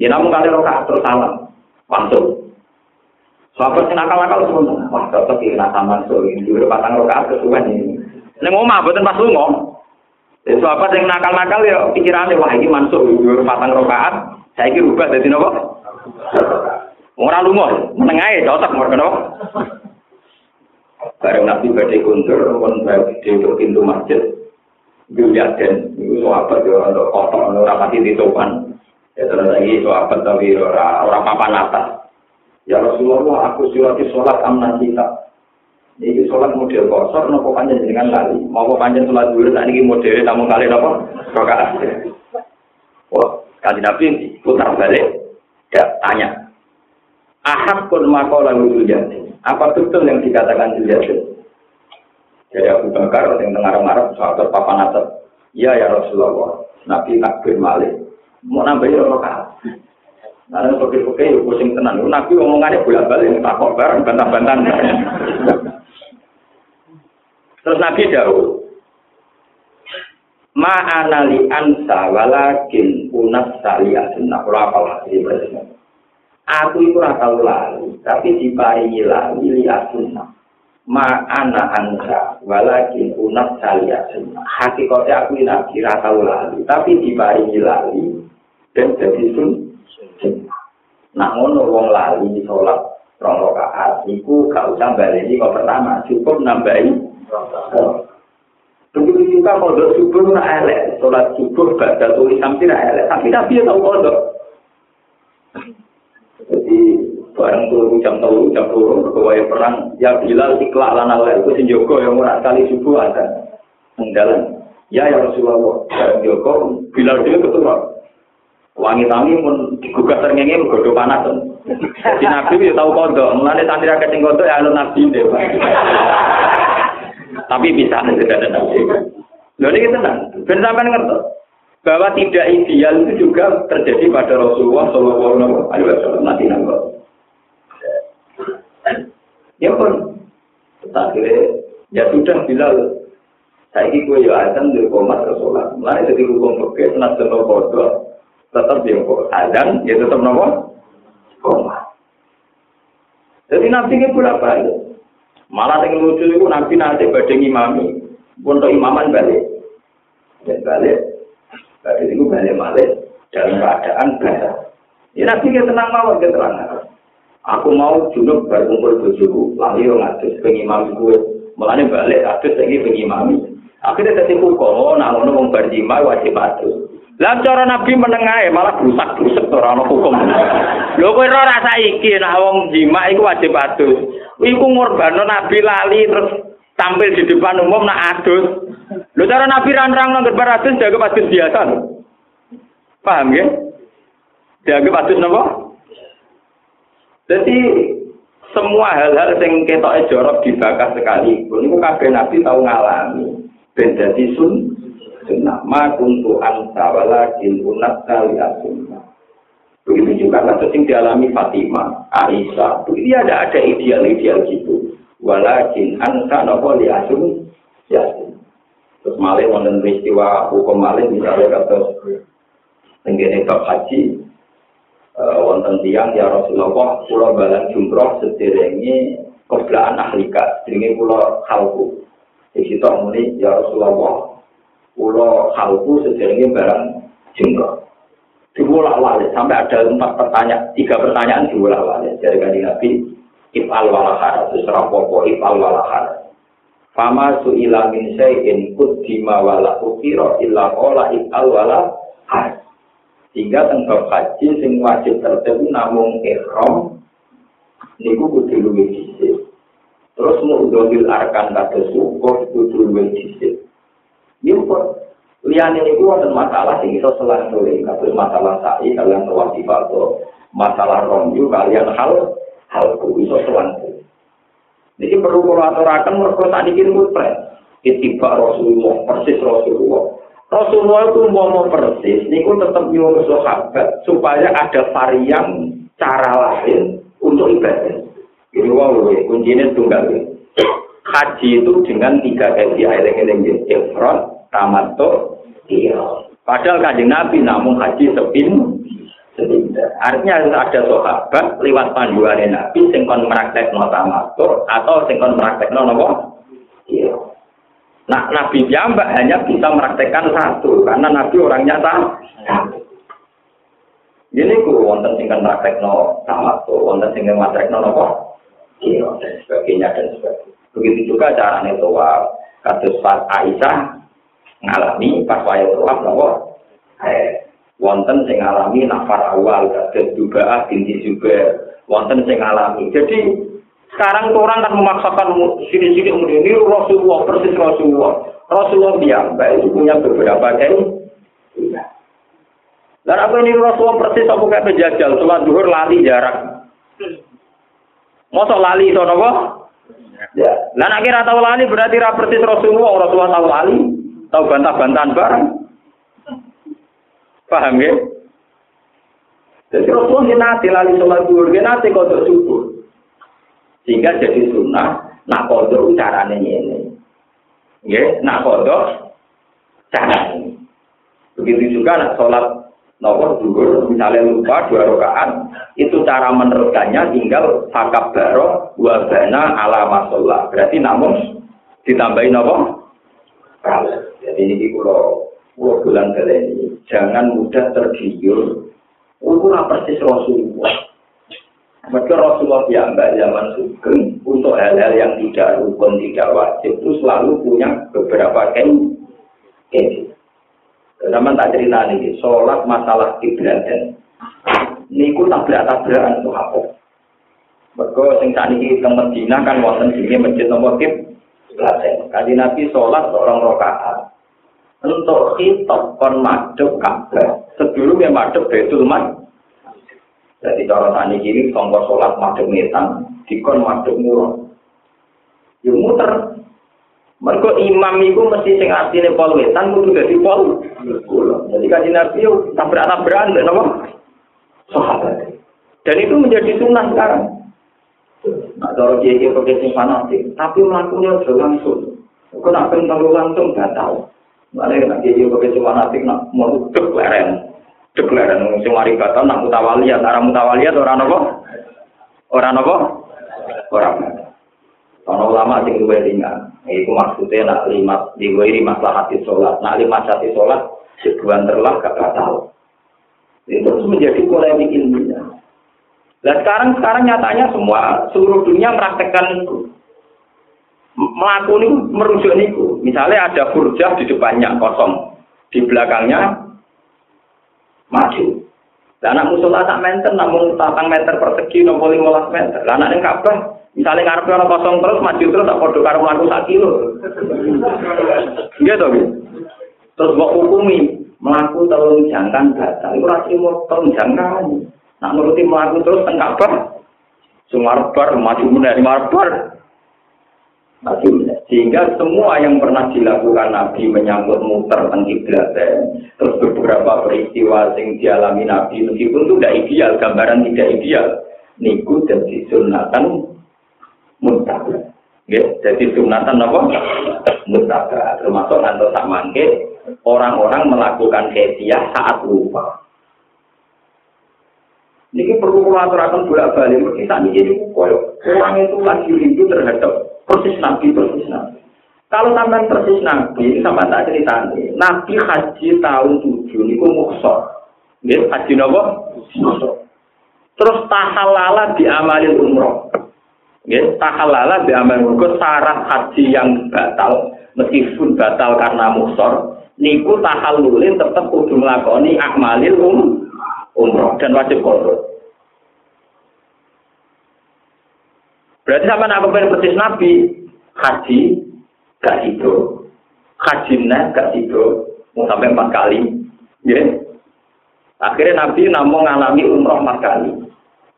Ya namun kali rokaat terus salam, langsung. Sahabat yang nakal-nakal semua, wah tetap ini taman sore, dulu patang rokaat kesuwen ini. Neng omah boten pas lunga. Itu apa sing nakal-nakal ya pikirane wah iki masuk dhuwur patang rakaat, saiki rubah dadi napa? Ora lunga, meneng ae cocok mergo napa? Bareng Nabi badhe kuntur pun badhe pintu masjid. Dilihat dan itu sahabat ya untuk kotor, ora pati ditopan. Ya terus lagi sahabat tapi ora ora papan atas. Ya Rasulullah, aku silati sholat amnan kita. Ini sholat model kosor, nopo panjang dengan lali. Mau panjang sholat dulu, tadi ini model tamu kali nopo rokaat. Wah, kali nabi putar balik, ya tanya. Ahad pun makola jadi. Apa betul yang dikatakan jadi? Jadi Abu Bakar yang tengah marah sahabat papan atas. Iya ya Rasulullah. Nabi takbir malik. Mau nambahin rokaat. Nah, pokoknya ya pusing tenan. Nabi omongannya bolak balik, tak bareng, bantah-bantahan. Terus Nabi dahulu. Ma'anali ansa walakin unas saliyah sunnah. Kalau apa lagi Aku itu rata lali, tapi diparingi lali lihat sunnah. Ma'ana ansa walakin unas saliyah sunnah. Hakikatnya aku ini nabi rata lali, tapi diparingi lali dan jadi sunnah. Nah, wong lali sholat rong rakaat iku gak usah baleni kok pertama, cukup nambahi. Begitu juga kodok subuh nak elek, sholat subuh baca tulis sampai nak elek, tapi nabi ya tahu kodok. Jadi barang turu jam telu jam turu berkewaya perang, ya bila ikhlas lana lain itu senjoko yang murah kali subuh ada mengdalan. Ya ya Rasulullah, barang joko bila dia keturun. Wangi-wangi pun digugat terngenge menggodok panas. Jadi Nabi ya tahu kodok, mulane santri akeh sing kodok ya alun Nabi deh. Tapi bisa ada Nabi. Lho ini tenang, ben sampean ngerti bahwa tidak ideal itu juga terjadi pada Rasulullah Shallallahu Alaihi Wasallam. Nanti nangkep. Ya pun, ya sudah bila saya ini gue ya azan di komat ke sholat, mulai jadi hukum pakai senat jenuh kodok, tetap kok azan ya tetap nopo koma jadi nabi ini berapa ya malah yang lucu itu nabi nanti badai imami untuk imaman balik. Dan balik balik itu balik balik dalam keadaan basah ya nabi ini tenang mawar dia tenang aku mau junub berkumpul bujuku lalu yang ngadus pengimam gue mulanya balik adus lagi pengimami akhirnya hukum oh namun mau berjima wajib adus Lah cara Nabi menengahe malah rusak-rusak ora ana hukum. Lho kowe ora rasa iki nek wong jima iku wajib adus. Iku ngorbano Nabi lali terus tampil di depan umum nak adus. Lho cara Nabi ranrang nang gerbar adus jaga adus biasa. Paham ya? Jaga adus napa? Jadi semua hal-hal yang kita jorok dibakar sekali, ini kabeh Nabi tahu ngalami. Ben dadi sun sunnah. Ma kuntu anta walakin unat kali sunnah. Begitu juga kasus yang dialami Fatimah, Aisyah. Begitu ada ada ideal-ideal gitu. Walakin anta nopo li. Terus malih wonten peristiwa hukum malih misalnya kata tenggene bab haji uh, wonten tiang ya Rasulullah kula balan jumroh sederenge koblaan ahlika jenenge kula khalku. Di situ muni ya Rasulullah pulau halku sejauhnya barang jengkok. Diulah walik sampai ada empat pertanyaan, tiga pertanyaan diulah walik dari kanji Nabi. If'al walahar, terus rapopo if'al walahar. Fama su'ila min syai'in kuddima wala ukiro illa kola if'al walahar. Sehingga tentang haji sing wajib tertentu namun ikhram niku kudu luwih dhisik. Terus mau ndonil arkan kata syukur kudu luwih dhisik. Yukut. Liane itu ada masalah sing iso selang sore, kados masalah sa'i kalian atau masalah romju kalian hal hal iso selang. Jadi perlu kalau aturakan mereka tadi kini mutlak. Itiba Rasulullah, persis Rasulullah. Rasulullah itu mau persis, ini pun tetap nyuruh sahabat supaya ada varian cara lain untuk ibadah. Jadi wow, kuncinya tunggal. Haji itu dengan tiga air yang ini, ifrat, tamato iya padahal kanjeng nabi namun haji sepin artinya harus ada sahabat lewat panduan nabi sing kon no tamato atau sing kon no nopo? Iya. Nah nabi jambak hanya bisa meraktekkan satu karena nabi orangnya sama ini ku wonten sing kon no tamato wonten sing kon no nopo? Iya dan sebagainya dan sebagainya. Begitu juga caranya kasus pas Aisyah ngalami pas waya tawaf eh wonten sing ngalami nafar awal kados juga binti juga wonten sing ngalami jadi sekarang orang kan memaksakan sini-sini kemudian ini Rasulullah persis Rasulullah Rasulullah dia baik punya beberapa kain dan apa ini Rasulullah persis aku kayak penjajal sholat duhur lali jarak Masa lali itu nopo? Ya. Nah, akhirnya tahu lali berarti persis Rasulullah, Rasulullah tahu lali. Tahu bantah-bantahan bareng. Paham ya? Jadi Rasulullah ini nanti lali sholat duhur, ini nanti kodok subuh. Sehingga jadi sunnah, nah kodok caranya ini. Ya, nak kodok, jangan. Begitu juga nak sholat nomor dulu, misalnya lupa dua rakaat, itu cara meneruskannya tinggal fakab baro wabana ala masolah. Berarti namun ditambahin apa? Jadi ini kalau pulau bulan ini jangan mudah tergiur. Ukuran persis Rasulullah. Maka Rasulullah yang mbak zaman sugeng untuk hal-hal yang tidak rukun, tidak wajib itu selalu punya beberapa. Ken. Zaman tak cerita nih, sholat masalah kiblaten. Niku tabrak-tabrakan apa? Mereka sing saat ini teng Medina kan wonten sini masjid nomor kiblaten. Kaji Nabi sholat seorang rokaat. Untuk khitab kon madep Ka'bah. Sebelumnya madep Baitul Maqdis. Jadi cara tani kiri sholat madem ngetan, dikon madem murah. Ya muter. Mereka imam itu mesti sing asline pol wetan kudu dadi pol. Jadi kajian Nabi yo tabrak-tabrakan dan apa? Sahabat. Dan itu menjadi sunnah sekarang. Nah, cara dia dia pakai sing tapi melakukannya sudah langsung. Kau pengen langsung gak tahu. Mana nak dia dia pakai sing fanatik nak mau dek leren. Deklarasi sing mari kata nak mutawaliyat, ora mutawaliyat ora napa? Ora napa? Ora. Ana ulama sing luwih ringan. Iku maksudnya nak lima diwiri maslahat sholat. Nak lima hati sholat sebulan terlah gak tahu. Itu terus menjadi polemik ilmiah. Dan sekarang sekarang nyatanya semua seluruh dunia mempraktekkan itu. Melakukan itu merujuk Misalnya ada burjah di depannya kosong, di belakangnya maju. Lah anak musola tak meter namun tatang meter persegi nopo 15 meter. Lah anak Ka'bah misalnya ngarep ana kosong terus maju terus tak padha karo mlaku sak kilo. To, Terus mbok hukumi mlaku telung jangkan batal. Iku ora trimo telung jangkan. Nak nuruti mlaku terus teng Ka'bah. Sumarbar maju meneh marbar. Sehingga semua yang pernah dilakukan Nabi menyambut muter kiblat terus beberapa peristiwa yang dialami Nabi meskipun itu tidak ideal, gambaran tidak ideal, niku dan disunatan mutabak. Ya, jadi sunatan apa? Mutabak. Termasuk atau tak mangke orang-orang melakukan hadiah saat lupa. Ini perlu aturakan bolak balik. Kita ini koyo orang itu lagi rindu terhadap persis nabi persis nabi. Kalau sampai persis nabi sama tak cerita nih nabi haji tahun tujuh ini muksor ya haji nopo? Terus tahalala di amalin umroh. Ya tahalala di amalin umroh syarat haji yang batal meskipun batal karena muksor niku tahalulin tetap kudu melakoni akmalil um umroh dan wajib kodok Berarti sama nak kepengen persis Nabi, haji gak itu, haji gak itu, mau sampai empat kali, ya. Akhirnya Nabi namun mengalami umroh empat kali.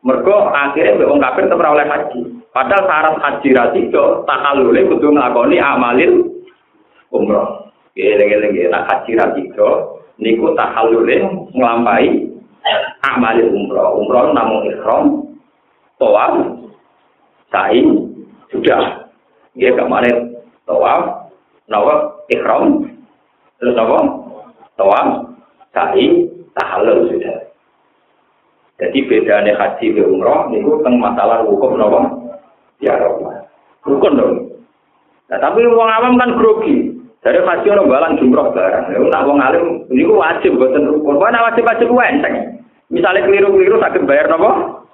Mereka akhirnya wong kafir oleh haji. Padahal syarat haji tak tahalule kudu nglakoni amalil umroh. Geleng-geleng nak haji ratido niku tahalule nglampahi amalil umroh. Umroh namun ikhram, tawaf, sa'i sudah. Dia kemarin tawaf nawaf ikhram terus apa? Tawaf sa'i tahallul sudah. Jadi bedanya haji ke umroh itu tentang masalah hukum nawa ya rukun dong. Nah, tapi orang awam kan grogi. Dari haji orang balang jumroh barang. Ya nak wong alim ini wajib buatan rukun. Wajib wajib wajib misalnya keliru-keliru sakit bayar nawa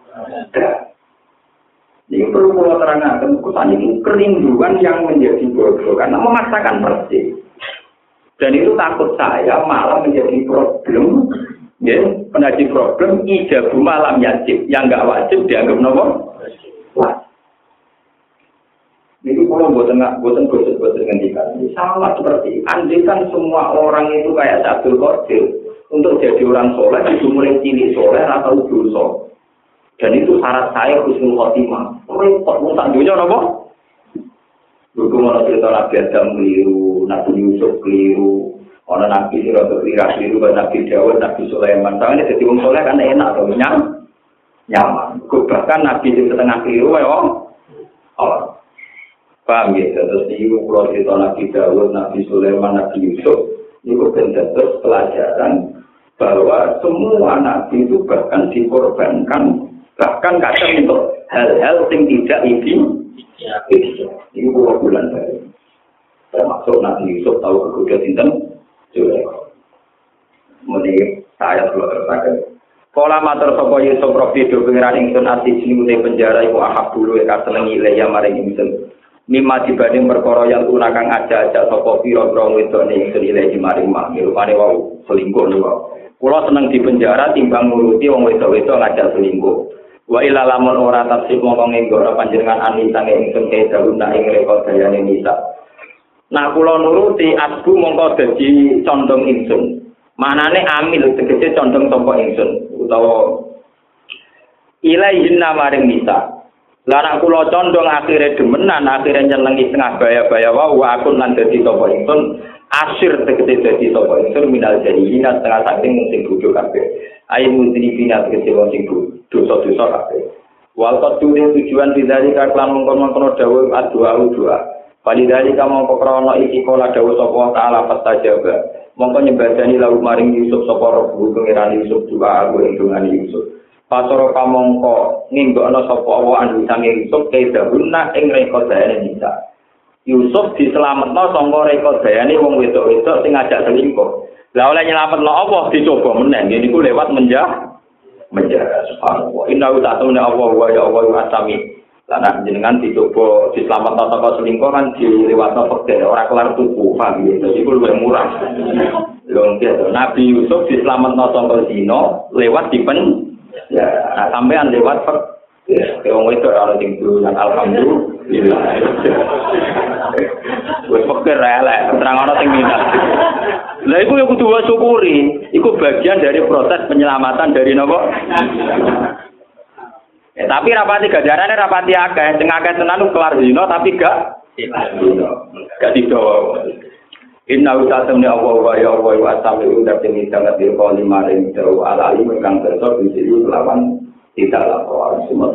ini perlu pulau terangkan, kesan ini kerinduan yang menjadi bodoh karena memaksakan persis. Dan itu takut saya malah menjadi problem, ya, menjadi problem ijabu malam yajib. Yang nggak wajib dianggap nopo. Ini kalau buatan nggak buatan gosip buatan ngendikan. Ini sama seperti andikan semua orang itu kayak satu Qadir untuk jadi orang soleh itu mulai cilik soleh atau dosa dan itu syarat saya husnul khotimah. Repot mau tak dunia nopo? Dulu mau cerita Nabi Adam keliru, Nabi Yusuf keliru, orang Nabi Sirot keliru, keliru, Nabi Dawud, Nabi Sulaiman. Ini jadi orang soleh kan enak tuh, nyam, nyaman. Bahkan Nabi di setengah keliru, ya oh. Paham ya? Terus ini kalau cerita Nabi Dawud, Nabi Sulaiman, Nabi Yusuf, itu terus pelajaran bahwa semua Nabi itu bahkan dikorbankan, bahkan kadang untuk hal-hal yang tidak ini. Ini bulan bulan dari. Termasuk Nabi Yusuf tahu kegudian Sinten, Sulaiman. Mending saya perlu tersakan. Kala matur sapa Yusuf Robi do pengiran ingsun ati sing penjara iku ahab dulu ya kasenengi le ya maring ingsun. mimma dibanding perkara yang tunakang aja-aja sapa pira-pira wedok ning senile di maring mak rupane wau selingkuh niku kula seneng di penjara timbang nuruti wong wedok-wedok ngajak selingkuh wa ila lamun ora tasib mongko nggora panjenengan anisa ing ingsun kae daluna ing rekod dayane nisa. Nah kula nuruti asbu mongko dadi condong ingsun. Manane amil tegese condong sapa ingsun utawa ilaihin maring nisa. Lah kula condong akhire demenan, akhire nyenengi tengah baya-baya wae wa aku lan dadi sapa ingsun. Asir tegese dadi sapa ingsun minal jadi hina setengah saking sing bodho kabeh. Ai mudri bina tegese wong sing dosa-dosa kabeh. Wal qadune tujuan didari kaklan mongkon-mongkon dawuh adua dua. Pali dari kamu pokrono iki kola dawuh sapa taala fastajaba. Mongko nyembadani lalu maring Yusuf sapa roh pengiran Yusuf dua aku ing Yusuf. Pasoro pamongko ninggokno sapa Allah anu sange Yusuf ke dahuna ing rekodane nisa. Yusuf diselametno sangka rekodane wong wedok-wedok sing ngajak selingkuh. Lah oleh nyelametno Allah dicoba meneh niku lewat menjah menjah subhanallah. Inna ta'ala Allah wa ya Allah wa asami. Nek jenengan dicoba diselametno saka selingkuh kan dilewatno fakir ora kelar tuku paham ya. Dadi iku luwih murah. Lho Nabi Yusuf diselametno saka zina lewat dipen Ya, sampean lewat per ya, wong itu ora sing yang alhamdulillah. Wis elek, terang ana sing minat. Lah iku yang kudu syukuri, iku bagian dari proses penyelamatan dari nopo? Ya, tapi rapati gajarane rapati akeh, sing akeh tenan kelar dino tapi gak gak didowo. Inna usatamni Allah wa ya Allah wa asami undar demi sangat dirko lima ring jauh ala alim kang bersor di sini lawan tidak lapor semua.